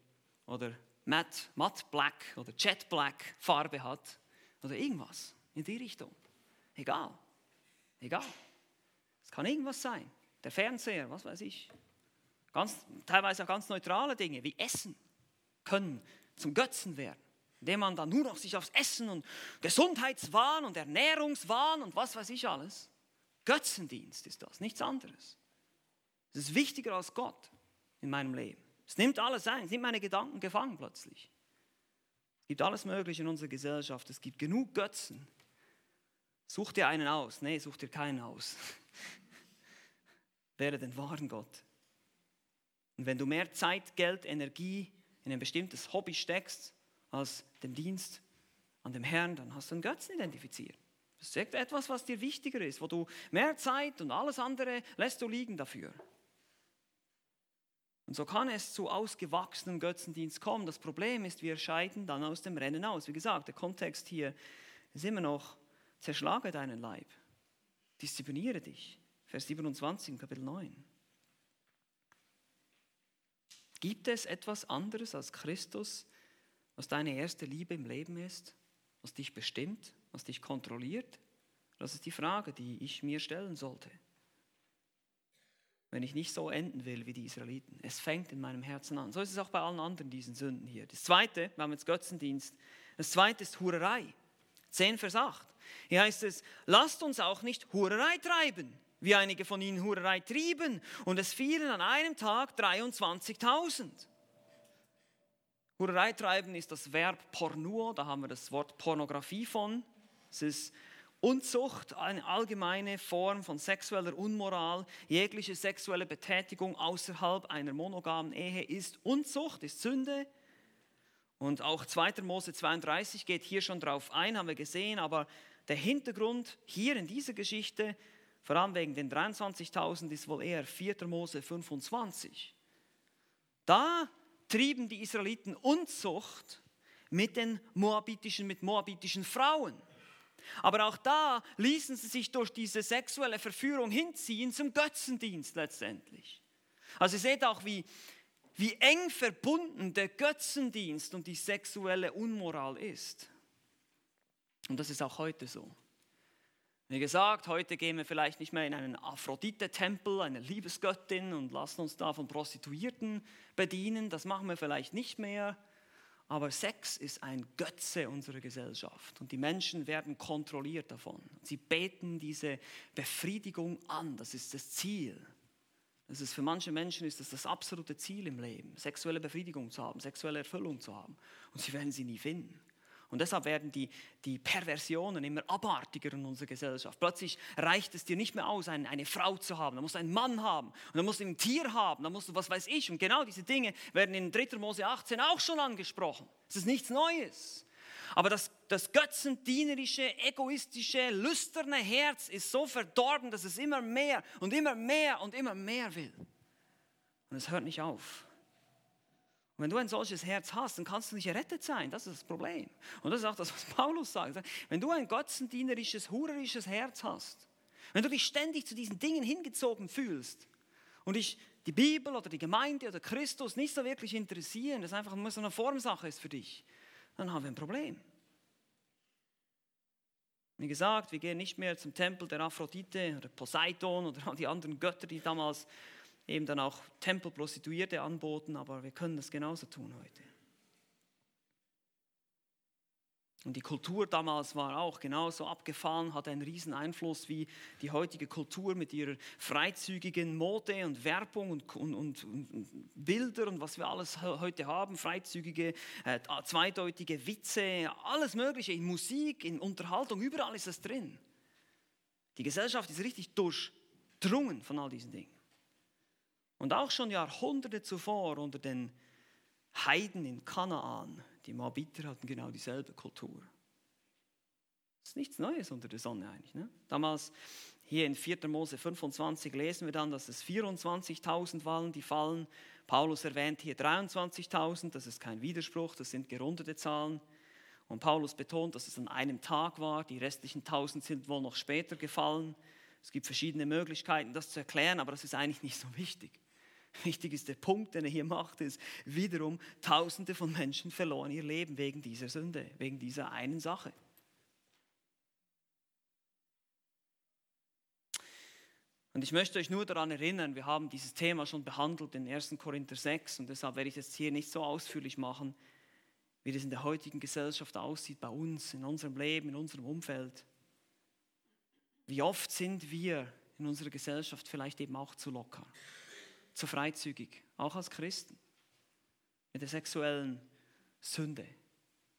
oder Matte, Matte Black oder Jet Black Farbe hat oder irgendwas in die Richtung. Egal. Egal. Es kann irgendwas sein. Der Fernseher, was weiß ich. Ganz, teilweise auch ganz neutrale Dinge wie Essen können zum Götzen werden, indem man dann nur noch sich aufs Essen und Gesundheitswahn und Ernährungswahn und was weiß ich alles. Götzendienst ist das, nichts anderes. Es ist wichtiger als Gott in meinem Leben. Es nimmt alles ein, es nimmt meine Gedanken gefangen plötzlich. Es gibt alles Mögliche in unserer Gesellschaft. Es gibt genug Götzen. Such dir einen aus. Nee, such dir keinen aus. [LAUGHS] Wäre den wahren Gott. Und wenn du mehr Zeit, Geld, Energie in ein bestimmtes Hobby steckst, als den Dienst an dem Herrn, dann hast du einen Götzen identifiziert. Das ist etwas, was dir wichtiger ist, wo du mehr Zeit und alles andere lässt du liegen dafür. Und so kann es zu ausgewachsenem Götzendienst kommen. Das Problem ist, wir scheiden dann aus dem Rennen aus. Wie gesagt, der Kontext hier ist immer noch, zerschlage deinen Leib, diszipliniere dich. Vers 27, Kapitel 9. Gibt es etwas anderes als Christus, was deine erste Liebe im Leben ist, was dich bestimmt, was dich kontrolliert? Das ist die Frage, die ich mir stellen sollte wenn ich nicht so enden will wie die Israeliten. Es fängt in meinem Herzen an. So ist es auch bei allen anderen diesen Sünden hier. Das zweite, wir haben jetzt Götzendienst. Das zweite ist Hurerei. 10 Vers 8. Hier heißt es, lasst uns auch nicht Hurerei treiben, wie einige von ihnen Hurerei trieben. Und es fielen an einem Tag 23.000. Hurerei treiben ist das Verb pornuo, da haben wir das Wort Pornografie von. Es ist Unzucht, eine allgemeine Form von sexueller Unmoral, jegliche sexuelle Betätigung außerhalb einer monogamen Ehe ist Unzucht, ist Sünde. Und auch 2. Mose 32 geht hier schon drauf ein, haben wir gesehen, aber der Hintergrund hier in dieser Geschichte, vor allem wegen den 23.000, ist wohl eher 4. Mose 25. Da trieben die Israeliten Unzucht mit den moabitischen, mit moabitischen Frauen. Aber auch da ließen sie sich durch diese sexuelle Verführung hinziehen zum Götzendienst letztendlich. Also ihr seht auch, wie, wie eng verbunden der Götzendienst und die sexuelle Unmoral ist. Und das ist auch heute so. Wie gesagt, heute gehen wir vielleicht nicht mehr in einen Aphrodite-Tempel, eine Liebesgöttin und lassen uns da von Prostituierten bedienen. Das machen wir vielleicht nicht mehr. Aber Sex ist ein Götze unserer Gesellschaft und die Menschen werden kontrolliert davon. Sie beten diese Befriedigung an, das ist das Ziel. Das ist für manche Menschen ist das das absolute Ziel im Leben, sexuelle Befriedigung zu haben, sexuelle Erfüllung zu haben. Und sie werden sie nie finden. Und deshalb werden die, die Perversionen immer abartiger in unserer Gesellschaft. Plötzlich reicht es dir nicht mehr aus, eine, eine Frau zu haben. Da musst du einen Mann haben. Und dann musst du ein Tier haben. Dann musst du, was weiß ich. Und genau diese Dinge werden in 3. Mose 18 auch schon angesprochen. Es ist nichts Neues. Aber das, das götzendienerische, egoistische, lüsterne Herz ist so verdorben, dass es immer mehr und immer mehr und immer mehr will. Und Und es hört nicht auf. Und wenn du ein solches Herz hast, dann kannst du nicht errettet sein. Das ist das Problem. Und das ist auch das, was [LAUGHS] Paulus sagt. Wenn du ein götzendienerisches, hurerisches Herz hast, wenn du dich ständig zu diesen Dingen hingezogen fühlst und dich die Bibel oder die Gemeinde oder Christus nicht so wirklich interessieren, das einfach nur so eine Formsache ist für dich, dann haben wir ein Problem. Wie gesagt, wir gehen nicht mehr zum Tempel der Aphrodite oder Poseidon oder [LAUGHS] die anderen Götter, die damals eben dann auch Tempelprostituierte anboten, aber wir können das genauso tun heute. Und die Kultur damals war auch genauso abgefahren, hatte einen riesen Einfluss wie die heutige Kultur mit ihrer freizügigen Mode und Werbung und, und, und, und Bilder und was wir alles heute haben, freizügige, äh, zweideutige Witze, alles Mögliche in Musik, in Unterhaltung, überall ist das drin. Die Gesellschaft ist richtig durchdrungen von all diesen Dingen. Und auch schon Jahrhunderte zuvor unter den Heiden in Kanaan, die Moabiter hatten genau dieselbe Kultur. Das ist nichts Neues unter der Sonne eigentlich. Ne? Damals hier in 4. Mose 25 lesen wir dann, dass es 24.000 waren, die fallen. Paulus erwähnt hier 23.000, das ist kein Widerspruch, das sind gerundete Zahlen. Und Paulus betont, dass es an einem Tag war, die restlichen 1000 sind wohl noch später gefallen. Es gibt verschiedene Möglichkeiten, das zu erklären, aber das ist eigentlich nicht so wichtig. Wichtig ist der Punkt, den er hier macht, ist wiederum, Tausende von Menschen verloren ihr Leben wegen dieser Sünde, wegen dieser einen Sache. Und ich möchte euch nur daran erinnern, wir haben dieses Thema schon behandelt in 1. Korinther 6 und deshalb werde ich es hier nicht so ausführlich machen, wie das in der heutigen Gesellschaft aussieht, bei uns, in unserem Leben, in unserem Umfeld. Wie oft sind wir in unserer Gesellschaft vielleicht eben auch zu locker? Zu freizügig, auch als Christen, mit der sexuellen Sünde.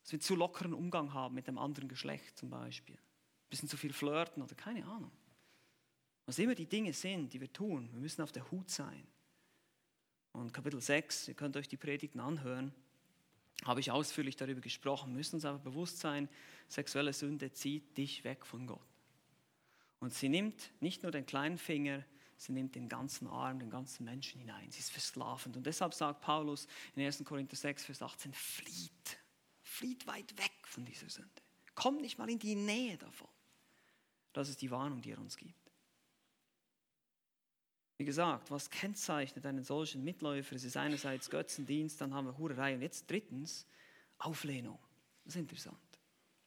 Dass wir zu lockeren Umgang haben mit dem anderen Geschlecht zum Beispiel. Ein bisschen zu viel flirten oder keine Ahnung. Was immer die Dinge sind, die wir tun, wir müssen auf der Hut sein. Und Kapitel 6, ihr könnt euch die Predigten anhören, habe ich ausführlich darüber gesprochen. Wir müssen uns aber bewusst sein, sexuelle Sünde zieht dich weg von Gott. Und sie nimmt nicht nur den kleinen Finger, Sie nimmt den ganzen Arm, den ganzen Menschen hinein. Sie ist versklavend. Und deshalb sagt Paulus in 1. Korinther 6, Vers 18, flieht, flieht weit weg von dieser Sünde. Kommt nicht mal in die Nähe davon. Das ist die Warnung, die er uns gibt. Wie gesagt, was kennzeichnet einen solchen Mitläufer? Es ist einerseits Götzendienst, dann haben wir Hurerei und jetzt drittens Auflehnung. Das ist interessant.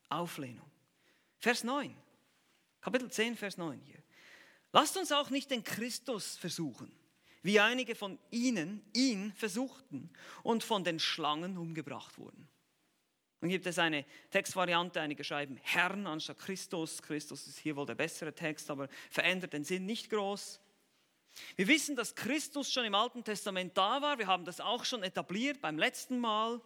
Auflehnung. Vers 9. Kapitel 10, Vers 9 hier. Lasst uns auch nicht den Christus versuchen, wie einige von ihnen ihn versuchten und von den Schlangen umgebracht wurden. Dann gibt es eine Textvariante, einige schreiben Herrn anstatt Christus. Christus ist hier wohl der bessere Text, aber verändert den Sinn nicht groß. Wir wissen, dass Christus schon im Alten Testament da war. Wir haben das auch schon etabliert beim letzten Mal.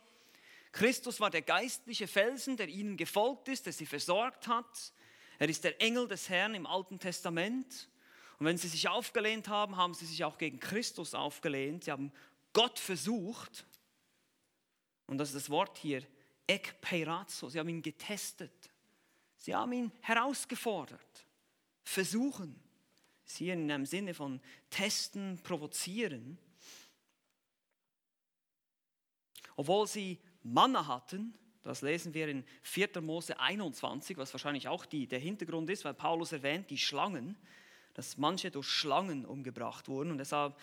Christus war der geistliche Felsen, der ihnen gefolgt ist, der sie versorgt hat. Er ist der Engel des Herrn im Alten Testament. Und wenn sie sich aufgelehnt haben, haben sie sich auch gegen Christus aufgelehnt. Sie haben Gott versucht. Und das ist das Wort hier, ekpeiratzo. Sie haben ihn getestet. Sie haben ihn herausgefordert. Versuchen. Das hier in einem Sinne von testen, provozieren. Obwohl sie Manna hatten, das lesen wir in 4. Mose 21, was wahrscheinlich auch die, der Hintergrund ist, weil Paulus erwähnt die Schlangen dass manche durch Schlangen umgebracht wurden. Und deshalb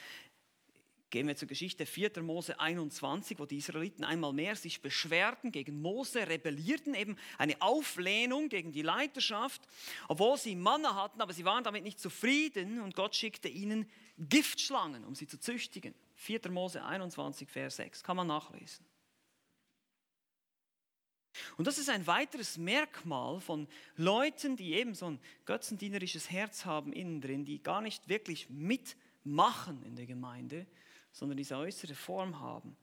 gehen wir zur Geschichte 4. Mose 21, wo die Israeliten einmal mehr sich beschwerten gegen Mose, rebellierten, eben eine Auflehnung gegen die Leiterschaft, obwohl sie Manna hatten, aber sie waren damit nicht zufrieden und Gott schickte ihnen Giftschlangen, um sie zu züchtigen. 4. Mose 21, Vers 6, kann man nachlesen. Und das ist ein weiteres Merkmal von Leuten, die eben so ein götzendienerisches Herz haben innen drin, die gar nicht wirklich mitmachen in der Gemeinde, sondern diese äußere Form haben.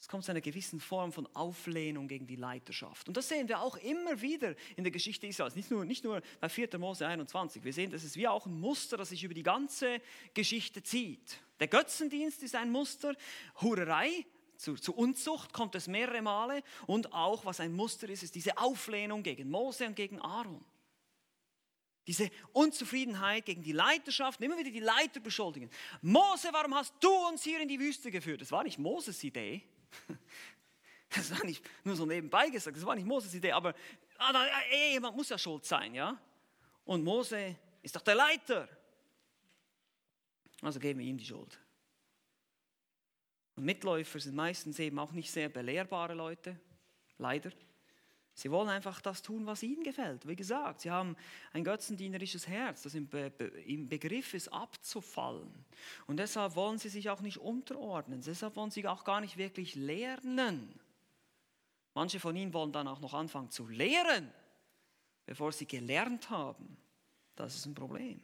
Es kommt zu einer gewissen Form von Auflehnung gegen die Leiterschaft. Und das sehen wir auch immer wieder in der Geschichte Israels. Nicht nur, nicht nur bei 4. Mose 21. Wir sehen, das ist wie auch ein Muster, das sich über die ganze Geschichte zieht. Der Götzendienst ist ein Muster. Hurerei zu, zu Unzucht kommt es mehrere Male und auch, was ein Muster ist, ist diese Auflehnung gegen Mose und gegen Aaron. Diese Unzufriedenheit gegen die Leiterschaft, immer wieder die Leiter beschuldigen. Mose, warum hast du uns hier in die Wüste geführt? Das war nicht Moses Idee. [LAUGHS] Das war nicht nur so nebenbei gesagt, das war nicht Moses Idee, aber ah, jemand muss ja schuld sein, ja? Und Mose ist doch der Leiter. Also geben wir ihm die Schuld. Mitläufer sind meistens eben auch nicht sehr belehrbare Leute, leider. Sie wollen einfach das tun, was ihnen gefällt. Wie gesagt, sie haben ein götzendienerisches Herz, das im, Be im Begriff ist abzufallen. Und deshalb wollen sie sich auch nicht unterordnen. Deshalb wollen sie auch gar nicht wirklich lernen. Manche von ihnen wollen dann auch noch anfangen zu lehren, bevor sie gelernt haben. Das ist ein Problem.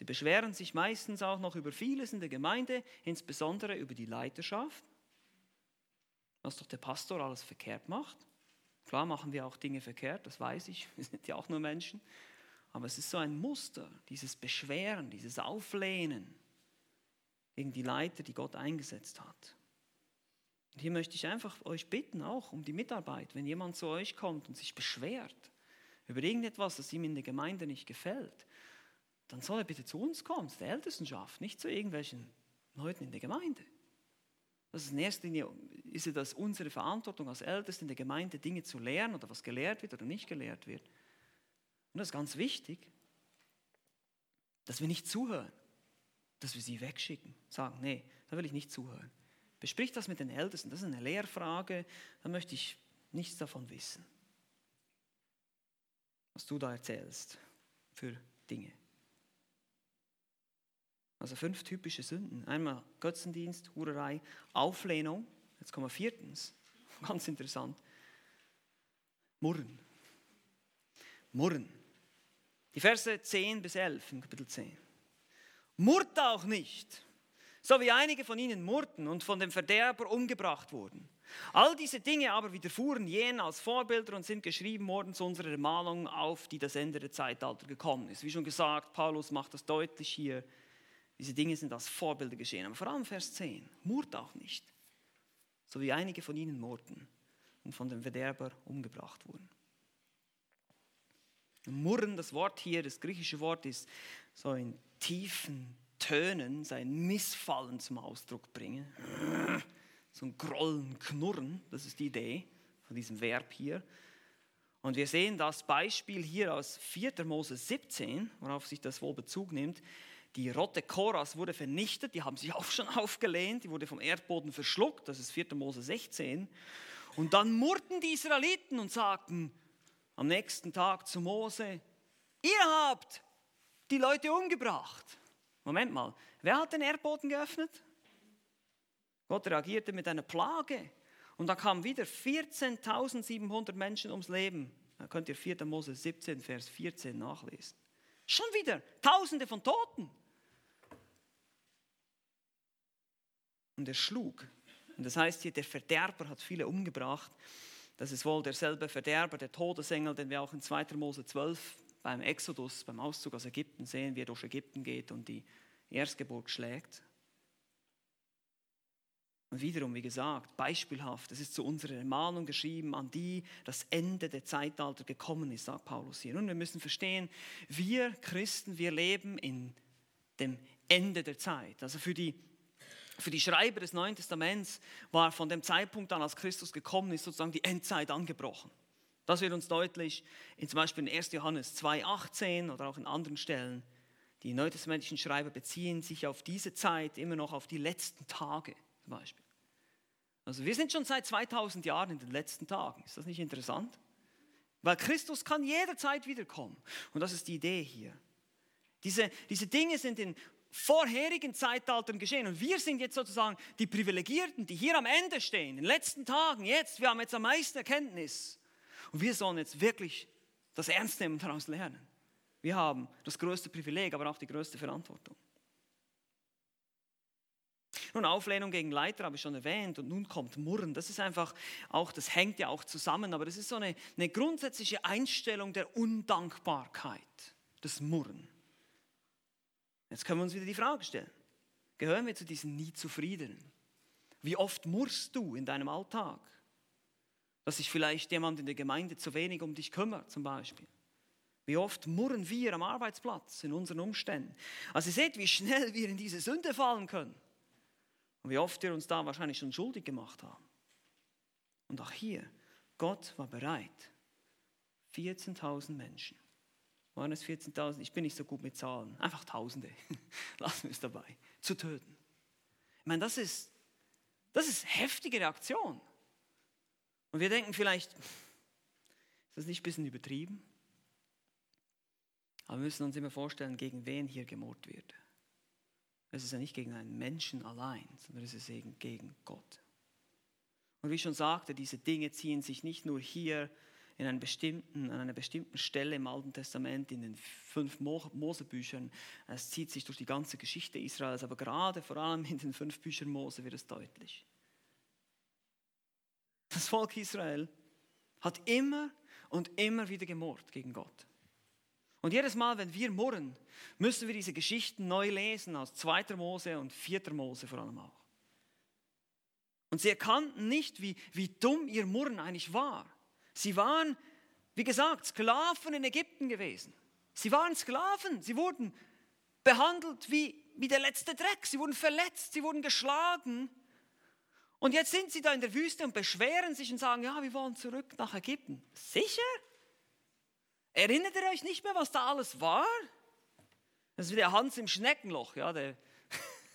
Sie beschweren sich meistens auch noch über vieles in der Gemeinde, insbesondere über die Leiterschaft, was doch der Pastor alles verkehrt macht. Klar machen wir auch Dinge verkehrt, das weiß ich, [LAUGHS] wir sind ja auch nur Menschen. Aber es ist so ein Muster, dieses Beschweren, dieses Auflehnen gegen die Leiter, die Gott eingesetzt hat. Und hier möchte ich einfach euch bitten, auch um die Mitarbeit, wenn jemand zu euch kommt und sich beschwert über irgendetwas, das ihm in der Gemeinde nicht gefällt, dann soll er bitte zu uns kommen, zu der Ältestenschaft, nicht zu irgendwelchen Leuten in der Gemeinde. Das ist in erster Linie ist es unsere Verantwortung als Ältesten in der Gemeinde, Dinge zu lernen oder was gelehrt wird oder nicht gelehrt wird. Und das ist ganz wichtig, dass wir nicht zuhören, dass wir sie wegschicken, sagen, nee, da will ich nicht zuhören. Besprich das mit den Ältesten, das ist eine Lehrfrage, da möchte ich nichts davon wissen, was du da erzählst für Dinge. Also fünf typische Sünden. Einmal Götzendienst, Hurerei, Auflehnung. Jetzt kommen wir viertens. [LAUGHS] Ganz interessant. Murren. Murren. Die Verse 10 bis 11 im Kapitel 10. Murrt auch nicht, so wie einige von ihnen murrten und von dem Verderber umgebracht wurden. All diese Dinge aber widerfuhren jenen als Vorbilder und sind geschrieben worden zu unserer Ermahnung, auf die das Ende der Zeitalter gekommen ist. Wie schon gesagt, Paulus macht das deutlich hier diese Dinge sind als Vorbilder geschehen. Aber vor allem Vers 10. Murrt auch nicht. So wie einige von ihnen murrten und von dem Verderber umgebracht wurden. Murren, das Wort hier, das griechische Wort ist so in tiefen Tönen sein Missfallen zum Ausdruck bringen. So ein Grollen, Knurren, das ist die Idee von diesem Verb hier. Und wir sehen das Beispiel hier aus 4. Mose 17, worauf sich das wohl Bezug nimmt. Die Rotte Koras wurde vernichtet, die haben sich auch schon [LAUGHS] aufgelehnt, die wurde vom Erdboden verschluckt, das ist 4. Mose 16. Und dann murrten die Israeliten und sagten am nächsten Tag zu Mose, ihr habt die Leute umgebracht. Moment mal, wer hat den Erdboden geöffnet? Gott reagierte mit einer Plage. Und da kamen wieder 14.700 Menschen ums Leben. Da könnt ihr 4. Mose 17, Vers 14 nachlesen. Schon wieder Tausende von Toten. Und er schlug. Und das heißt hier, der Verderber hat viele umgebracht. Das ist wohl derselbe Verderber, der Todesengel, den wir auch in 2. Mose 12 beim Exodus, beim Auszug aus Ägypten sehen, wie er durch Ägypten geht und die Erstgeburt schlägt. Und wiederum, wie gesagt, beispielhaft, es ist zu unserer Ermahnung geschrieben, an die das Ende der Zeitalter gekommen ist, sagt Paulus hier. Nun, wir müssen verstehen, wir Christen, wir leben in dem Ende der Zeit. Also für die für die Schreiber des Neuen Testaments war von dem Zeitpunkt an, als Christus gekommen ist, sozusagen die Endzeit angebrochen. Das wird uns deutlich in zum Beispiel in 1. Johannes 2,18 oder auch in anderen Stellen. Die neutestamentlichen Schreiber beziehen sich auf diese Zeit immer noch auf die letzten Tage zum Beispiel. Also wir sind schon seit 2000 Jahren in den letzten Tagen. Ist das nicht interessant? Weil Christus kann jederzeit wiederkommen. Und das ist die Idee hier. Diese, diese Dinge sind in vorherigen Zeitaltern geschehen. Und wir sind jetzt sozusagen die Privilegierten, die hier am Ende stehen, in den letzten Tagen, jetzt, wir haben jetzt am meisten Erkenntnis. Und wir sollen jetzt wirklich das ernst nehmen und daraus lernen. Wir haben das größte Privileg, aber auch die größte Verantwortung. Nun, Auflehnung gegen Leiter habe ich schon erwähnt und nun kommt Murren. Das ist einfach auch, das hängt ja auch zusammen, aber das ist so eine, eine grundsätzliche Einstellung der Undankbarkeit, das Murren. Jetzt können wir uns wieder die Frage stellen. Gehören wir zu diesen nie zufriedenen? Wie oft murrst du in deinem Alltag? Dass sich vielleicht jemand in der Gemeinde zu wenig um dich kümmert, zum Beispiel. Wie oft murren wir am Arbeitsplatz in unseren Umständen. Also ihr seht, wie schnell wir in diese Sünde fallen können. Und wie oft wir uns da wahrscheinlich schon schuldig gemacht haben. Und auch hier, Gott war bereit, 14.000 Menschen, waren es 14.000, ich bin nicht so gut mit Zahlen, einfach Tausende, [LAUGHS] lassen wir es dabei, zu töten. Ich meine, das ist, das ist heftige Reaktion. Und wir denken vielleicht, ist das nicht ein bisschen übertrieben? Aber wir müssen uns immer vorstellen, gegen wen hier gemordet wird. Es ist ja nicht gegen einen Menschen allein, sondern es ist gegen Gott. Und wie ich schon sagte, diese Dinge ziehen sich nicht nur hier in einer bestimmten, an einer bestimmten Stelle im Alten Testament, in den fünf Mosebüchern. Es zieht sich durch die ganze Geschichte Israels, aber gerade vor allem in den fünf Büchern Mose wird es deutlich. Das Volk Israel hat immer und immer wieder gemurrt gegen Gott. Und jedes Mal, wenn wir murren, müssen wir diese Geschichten neu lesen aus 2. Mose und 4. Mose vor allem auch. Und sie erkannten nicht, wie, wie dumm ihr Murren eigentlich war. Sie waren, wie gesagt, Sklaven in Ägypten gewesen. Sie waren Sklaven. Sie wurden behandelt wie, wie der letzte Dreck. Sie wurden verletzt, sie wurden geschlagen. Und jetzt sind sie da in der Wüste und beschweren sich und sagen, ja, wir wollen zurück nach Ägypten. Sicher? Erinnert ihr euch nicht mehr, was da alles war? Das ist wie der Hans im Schneckenloch. Ja, der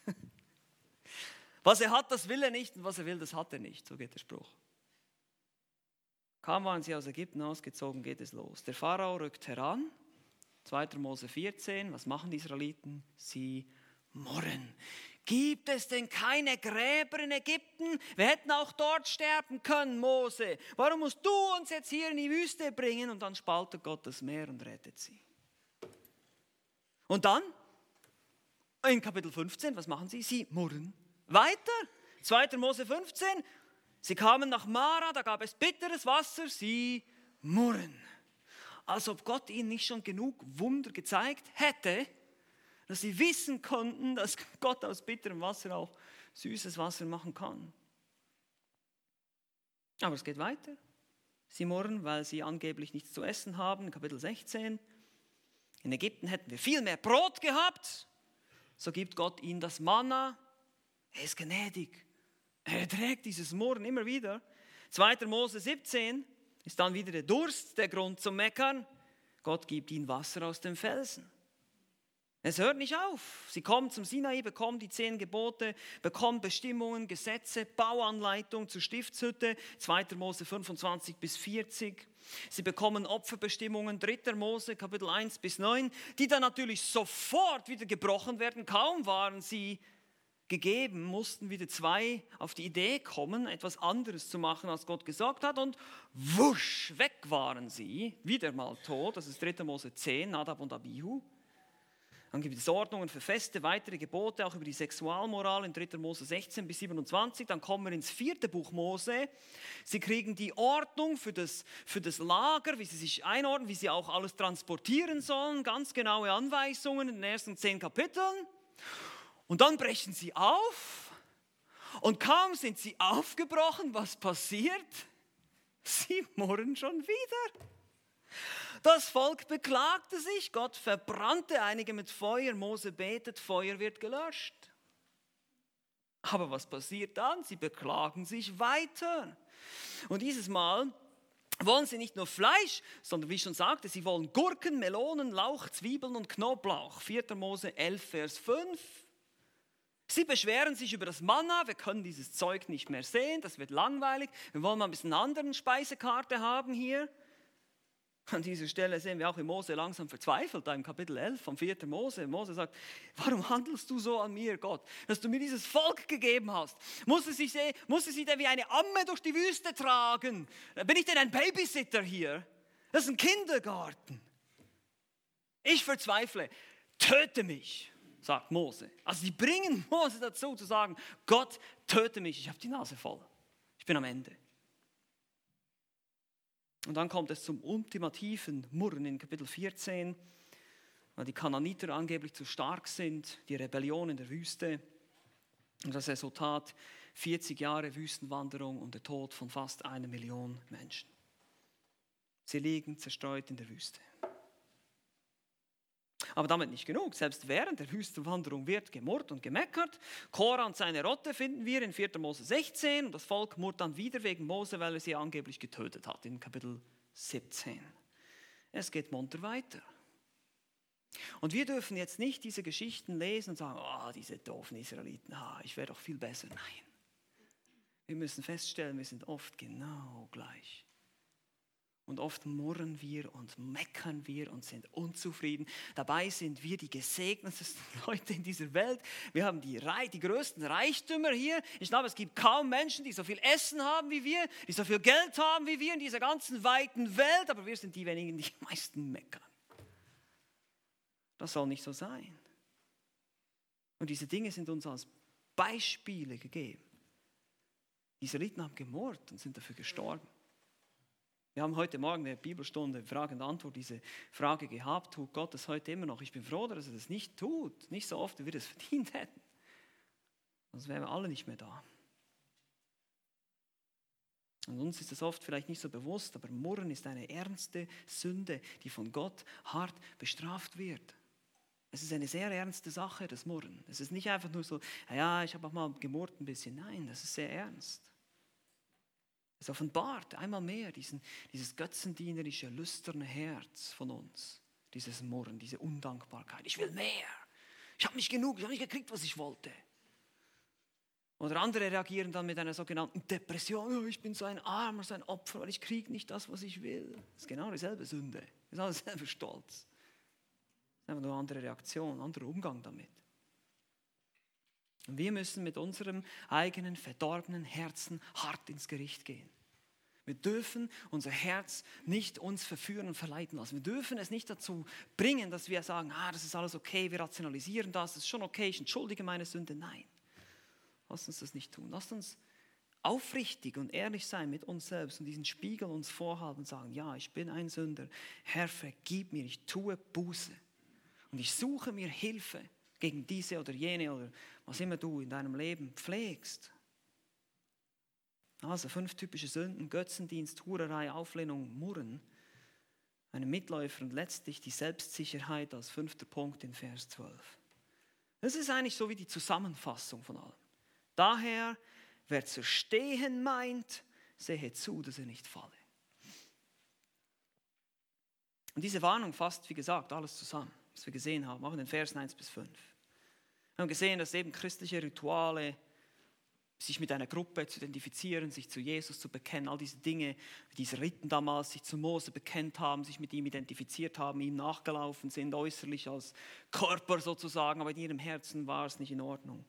[LAUGHS] was er hat, das will er nicht und was er will, das hat er nicht. So geht der Spruch. Kaum waren sie aus Ägypten ausgezogen, geht es los. Der Pharao rückt heran. 2. Mose 14. Was machen die Israeliten? Sie murren. Gibt es denn keine Gräber in Ägypten? Wir hätten auch dort sterben können, Mose. Warum musst du uns jetzt hier in die Wüste bringen? Und dann spaltet Gott das Meer und rettet sie. Und dann, in Kapitel 15, was machen sie? Sie murren weiter. 2. Mose 15, sie kamen nach Mara, da gab es bitteres Wasser, sie murren. Als ob Gott ihnen nicht schon genug Wunder gezeigt hätte, dass sie wissen konnten, dass Gott aus bitterem Wasser auch süßes Wasser machen kann. Aber es geht weiter. Sie murren, weil sie angeblich nichts zu essen haben. Kapitel 16. In Ägypten hätten wir viel mehr Brot gehabt. So gibt Gott ihnen das Manna. Er ist gnädig. Er erträgt dieses Murren immer wieder. 2. Mose 17 ist dann wieder der Durst, der Grund zum Meckern. Gott gibt ihnen Wasser aus dem Felsen. Es hört nicht auf. Sie kommen zum Sinai, bekommen die zehn Gebote, bekommen Bestimmungen, Gesetze, Bauanleitung zur Stiftshütte, 2. Mose 25 bis 40. Sie bekommen Opferbestimmungen, 3. Mose Kapitel 1 bis 9, die dann natürlich sofort wieder gebrochen werden. Kaum waren sie gegeben, mussten wieder zwei auf die Idee kommen, etwas anderes zu machen, als Gott gesagt hat. Und wusch, weg waren sie, wieder mal tot. Das ist 3. Mose 10, Nadab und Abihu. Dann gibt es Ordnungen für Feste, weitere Gebote, auch über die Sexualmoral in 3. Mose 16 bis 27. Dann kommen wir ins vierte Buch Mose. Sie kriegen die Ordnung für das, für das Lager, wie sie sich einordnen, wie sie auch alles transportieren sollen. Ganz genaue Anweisungen in den ersten zehn Kapiteln. Und dann brechen sie auf. Und kaum sind sie aufgebrochen, was passiert? Sie murren schon wieder. Das Volk beklagte sich, Gott verbrannte einige mit Feuer, Mose betet, Feuer wird gelöscht. Aber was passiert dann? Sie beklagen sich weiter. Und dieses Mal wollen sie nicht nur Fleisch, sondern wie ich schon sagte, sie wollen Gurken, Melonen, Lauch, Zwiebeln und Knoblauch. 4. Mose 11, Vers 5. Sie beschweren sich über das Manna, wir können dieses Zeug nicht mehr sehen, das wird langweilig. Wir wollen mal ein bisschen eine andere Speisekarte haben hier. An dieser Stelle sehen wir auch, wie Mose langsam verzweifelt, da im Kapitel 11 vom 4. Mose. Mose sagt, warum handelst du so an mir, Gott, dass du mir dieses Volk gegeben hast? Muss es, sich, muss es sie denn wie eine Amme durch die Wüste tragen? Bin ich denn ein Babysitter hier? Das ist ein Kindergarten. Ich verzweifle, töte mich, sagt Mose. Also die bringen [LAUGHS] Mose dazu zu sagen, Gott, töte mich, ich habe die Nase voll. Ich bin am Ende. Und dann kommt es zum ultimativen Murren in Kapitel 14, weil die Kananiter angeblich zu stark sind, die Rebellion in der Wüste. Und das Resultat 40 Jahre Wüstenwanderung und der Tod von fast einer Million Menschen. Sie liegen zerstreut in der Wüste. Aber damit nicht genug. Selbst während der Wüstenwanderung wird gemurrt und gemeckert. Korah und seine Rotte finden wir in 4. Mose 16. Und das Volk murrt dann wieder wegen Mose, weil er sie angeblich getötet hat, in Kapitel 17. Es geht munter weiter. Und wir dürfen jetzt nicht diese Geschichten lesen und sagen, oh, diese doofen Israeliten, ah, ich wäre doch viel besser. Nein. Wir müssen feststellen, wir sind oft genau gleich. Und oft murren wir und meckern wir und sind unzufrieden. Dabei sind wir die gesegnetsten [LAUGHS] Leute in dieser Welt. Wir haben die, die größten Reichtümer hier. Ich glaube, es gibt kaum Menschen, die so viel Essen haben wie wir, die so viel Geld haben wie wir in dieser ganzen weiten Welt. Aber wir sind die wenigen, die am meisten meckern. Das soll nicht so sein. Und diese Dinge sind uns als Beispiele gegeben. Die Israeliten haben gemordet und sind dafür gestorben. Wir haben heute Morgen eine Bibelstunde Frage und Antwort diese Frage gehabt, tut Gott das heute immer noch? Ich bin froh, dass er das nicht tut, nicht so oft, wie wir das [LAUGHS] verdient hätten. Sonst wären wir alle nicht mehr da. Und uns ist das oft vielleicht nicht so bewusst, aber Murren ist eine ernste Sünde, die von Gott hart bestraft wird. Es ist eine sehr ernste Sache, das Murren. Es ist nicht einfach nur so, ja, ich habe auch mal gemurrt ein bisschen. Nein, das ist sehr ernst. Es offenbart einmal mehr diesen, dieses götzendienerische, lüsterne Herz von uns. Dieses Murren, diese Undankbarkeit. Ich will mehr. Ich habe nicht genug, ich habe nicht gekriegt, was ich wollte. Oder andere reagieren dann mit einer sogenannten Depression. Oh, ich bin so ein Armer, so ein Opfer, weil ich kriege nicht das, was ich will. Das ist genau dieselbe Sünde. Das ist genau [LAUGHS] derselbe Stolz. Das ist einfach nur eine andere Reaktion, ein anderer Umgang damit. Und wir müssen mit unserem eigenen verdorbenen Herzen hart ins Gericht gehen. Wir dürfen unser Herz nicht uns verführen und verleiten lassen. Wir dürfen es nicht dazu bringen, dass wir sagen, ah, das ist alles okay, wir rationalisieren das, das ist schon okay, ich entschuldige meine Sünde. Nein, lass uns das nicht tun. Lass uns aufrichtig und ehrlich sein mit uns selbst und diesen Spiegel uns vorhalten und sagen, ja, ich bin ein Sünder. Herr, vergib mir, ich tue Buße. Und ich suche mir Hilfe gegen diese oder jene oder was immer du in deinem Leben pflegst. Also fünf typische Sünden, Götzendienst, Hurerei, Auflehnung, Murren, eine Mitläufer und letztlich die Selbstsicherheit als fünfter Punkt in Vers 12. Das ist eigentlich so wie die Zusammenfassung von allem. Daher, wer zu stehen meint, sehe zu, dass er nicht falle. Und diese Warnung fasst, wie gesagt, alles zusammen was wir gesehen haben, auch in den Versen 1 bis 5. Wir haben gesehen, dass eben christliche Rituale, sich mit einer Gruppe zu identifizieren, sich zu Jesus zu bekennen, all diese Dinge, diese Riten damals sich zu Mose bekennt haben, sich mit ihm identifiziert haben, ihm nachgelaufen sind, äußerlich als Körper sozusagen, aber in ihrem Herzen war es nicht in Ordnung.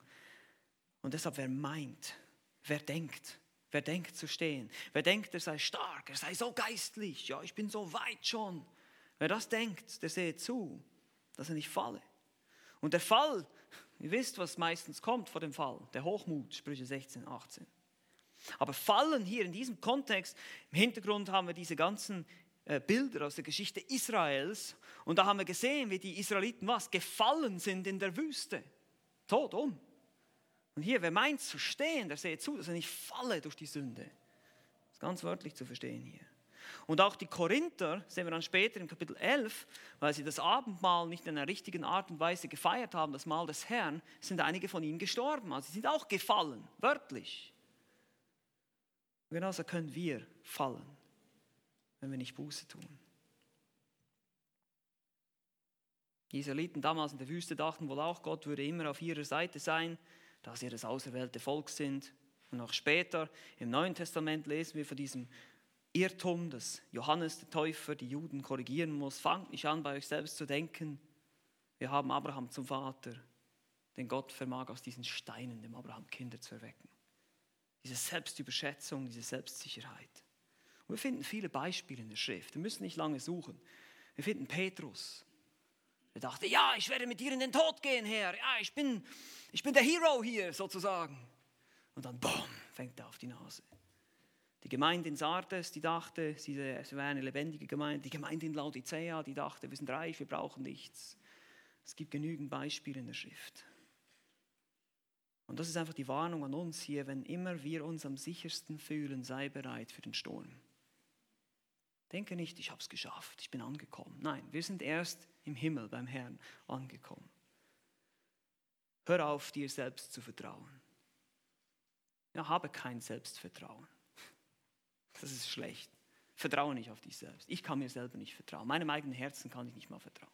Und deshalb, wer meint, wer denkt, wer denkt zu stehen, wer denkt, er sei stark, er sei so geistlich, ja, ich bin so weit schon, wer das denkt, der sehe zu, dass er nicht falle. Und der Fall, ihr wisst, was meistens kommt vor dem Fall, der Hochmut, Sprüche 16, 18. Aber Fallen hier in diesem Kontext, im Hintergrund haben wir diese ganzen äh, Bilder aus der Geschichte Israels und da haben wir gesehen, wie die Israeliten was gefallen sind in der Wüste. Tot um. Und hier, wer meint zu stehen, der sehe zu, dass er nicht falle durch die Sünde. Das ist ganz wörtlich zu verstehen hier. Und auch die Korinther, sehen wir dann später im Kapitel 11, weil sie das Abendmahl nicht in einer richtigen Art und Weise gefeiert haben, das Mahl des Herrn, sind einige von ihnen gestorben. Also sie sind auch gefallen, wörtlich. Genauso können wir fallen, wenn wir nicht Buße tun. Die Israeliten damals in der Wüste dachten wohl auch, Gott würde immer auf ihrer Seite sein, da sie das auserwählte Volk sind. Und auch später im Neuen Testament lesen wir von diesem Irrtum, dass Johannes der Täufer die Juden korrigieren muss. Fangt nicht an, bei euch selbst zu denken. Wir haben Abraham zum Vater, denn Gott vermag aus diesen Steinen dem Abraham Kinder zu erwecken. Diese Selbstüberschätzung, diese Selbstsicherheit. Und wir finden viele Beispiele in der Schrift. Wir müssen nicht lange suchen. Wir finden Petrus. Er dachte, ja, ich werde mit dir in den Tod gehen, Herr. Ja, ich bin, ich bin der Hero hier sozusagen. Und dann, boom, fängt er auf die Nase. Die Gemeinde in Sardes, die dachte, sie wäre eine lebendige Gemeinde. Die Gemeinde in Laodicea, die dachte, wir sind reich, wir brauchen nichts. Es gibt genügend Beispiele in der Schrift. Und das ist einfach die Warnung an uns hier, wenn immer wir uns am sichersten fühlen, sei bereit für den Sturm. Denke nicht, ich habe es geschafft, ich bin angekommen. Nein, wir sind erst im Himmel beim Herrn angekommen. Hör auf, dir selbst zu vertrauen. Ja, habe kein Selbstvertrauen. Das ist schlecht. Vertraue nicht auf dich selbst. Ich kann mir selber nicht vertrauen. Meinem eigenen Herzen kann ich nicht mal vertrauen.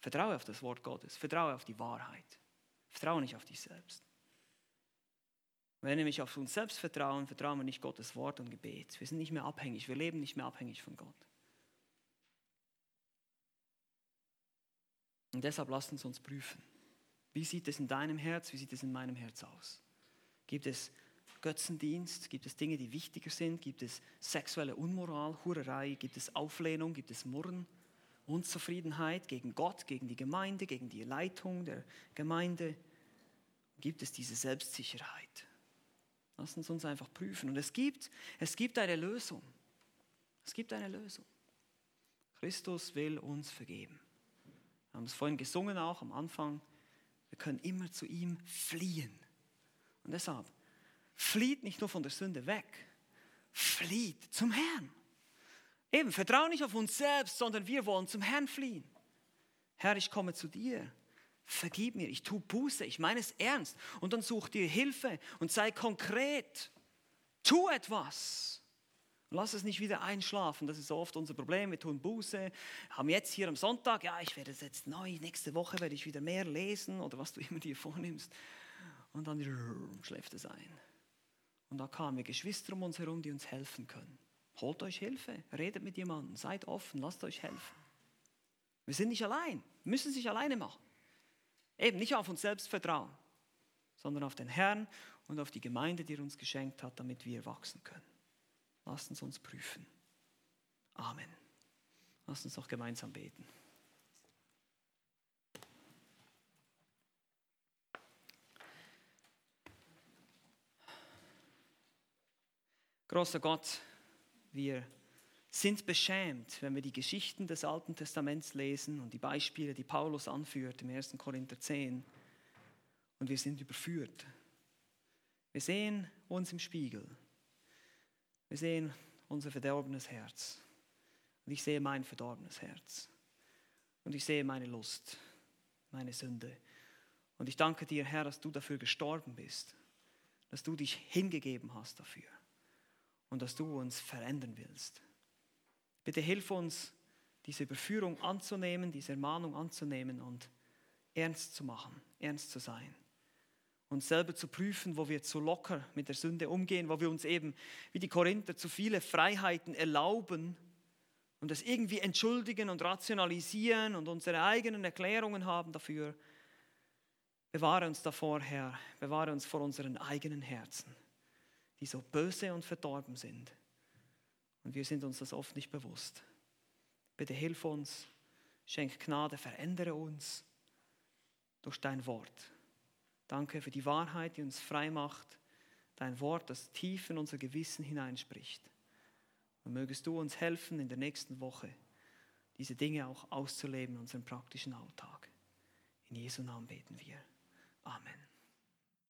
Vertraue auf das Wort Gottes. Vertraue auf die Wahrheit. Vertraue nicht auf dich selbst. Wenn wir nämlich auf uns selbst vertrauen, vertrauen wir nicht Gottes Wort und Gebet. Wir sind nicht mehr abhängig. Wir leben nicht mehr abhängig von Gott. Und deshalb lasst uns uns prüfen. Wie sieht es in deinem Herz, wie sieht es in meinem Herz aus? Gibt es Götzendienst? Gibt es Dinge, die wichtiger sind? Gibt es sexuelle Unmoral, Hurerei? Gibt es Auflehnung? Gibt es Murren? Unzufriedenheit gegen Gott, gegen die Gemeinde, gegen die Leitung der Gemeinde? Gibt es diese Selbstsicherheit? Lass uns uns einfach prüfen. Und es gibt, es gibt eine Lösung. Es gibt eine Lösung. Christus will uns vergeben. Wir haben es vorhin gesungen auch am Anfang. Wir können immer zu ihm fliehen. Und deshalb, flieht nicht nur von der Sünde weg, flieht zum Herrn. Eben, vertraue nicht auf uns selbst, sondern wir wollen zum Herrn fliehen. Herr, ich komme zu dir. Vergib mir, ich tue Buße, ich meine es ernst. Und dann such dir Hilfe und sei konkret. Tu etwas. Lass es nicht wieder einschlafen. Das ist oft unser Problem. Wir tun Buße, haben jetzt hier am Sonntag, ja, ich werde es jetzt neu, nächste Woche werde ich wieder mehr lesen oder was du immer dir vornimmst. Und dann schläft es ein. Und da kamen wir Geschwister um uns herum, die uns helfen können. Holt euch Hilfe, redet mit jemandem, seid offen, lasst euch helfen. Wir sind nicht allein, müssen es nicht alleine machen. Eben nicht auf uns selbst vertrauen, sondern auf den Herrn und auf die Gemeinde, die er uns geschenkt hat, damit wir wachsen können. Lasst uns uns prüfen. Amen. Lasst uns noch gemeinsam beten. Großer Gott, wir sind beschämt, wenn wir die Geschichten des Alten Testaments lesen und die Beispiele, die Paulus anführt im 1. Korinther 10. Und wir sind überführt. Wir sehen uns im Spiegel. Wir sehen unser verdorbenes Herz. Und ich sehe mein verdorbenes Herz. Und ich sehe meine Lust, meine Sünde. Und ich danke dir, Herr, dass du dafür gestorben bist, dass du dich hingegeben hast dafür und dass du uns verändern willst. Bitte hilf uns, diese Überführung anzunehmen, diese Ermahnung anzunehmen und ernst zu machen, ernst zu sein. Uns selber zu prüfen, wo wir zu locker mit der Sünde umgehen, wo wir uns eben wie die Korinther zu viele Freiheiten erlauben und das irgendwie entschuldigen und rationalisieren und unsere eigenen Erklärungen haben dafür. Bewahre uns davor, Herr, bewahre uns vor unseren eigenen Herzen die so böse und verdorben sind. Und wir sind uns das oft nicht bewusst. Bitte hilf uns, schenk Gnade, verändere uns durch dein Wort. Danke für die Wahrheit, die uns frei macht, dein Wort, das tief in unser Gewissen hineinspricht. Und mögest du uns helfen, in der nächsten Woche diese Dinge auch auszuleben in unserem praktischen Alltag. In Jesu Namen beten wir. Amen.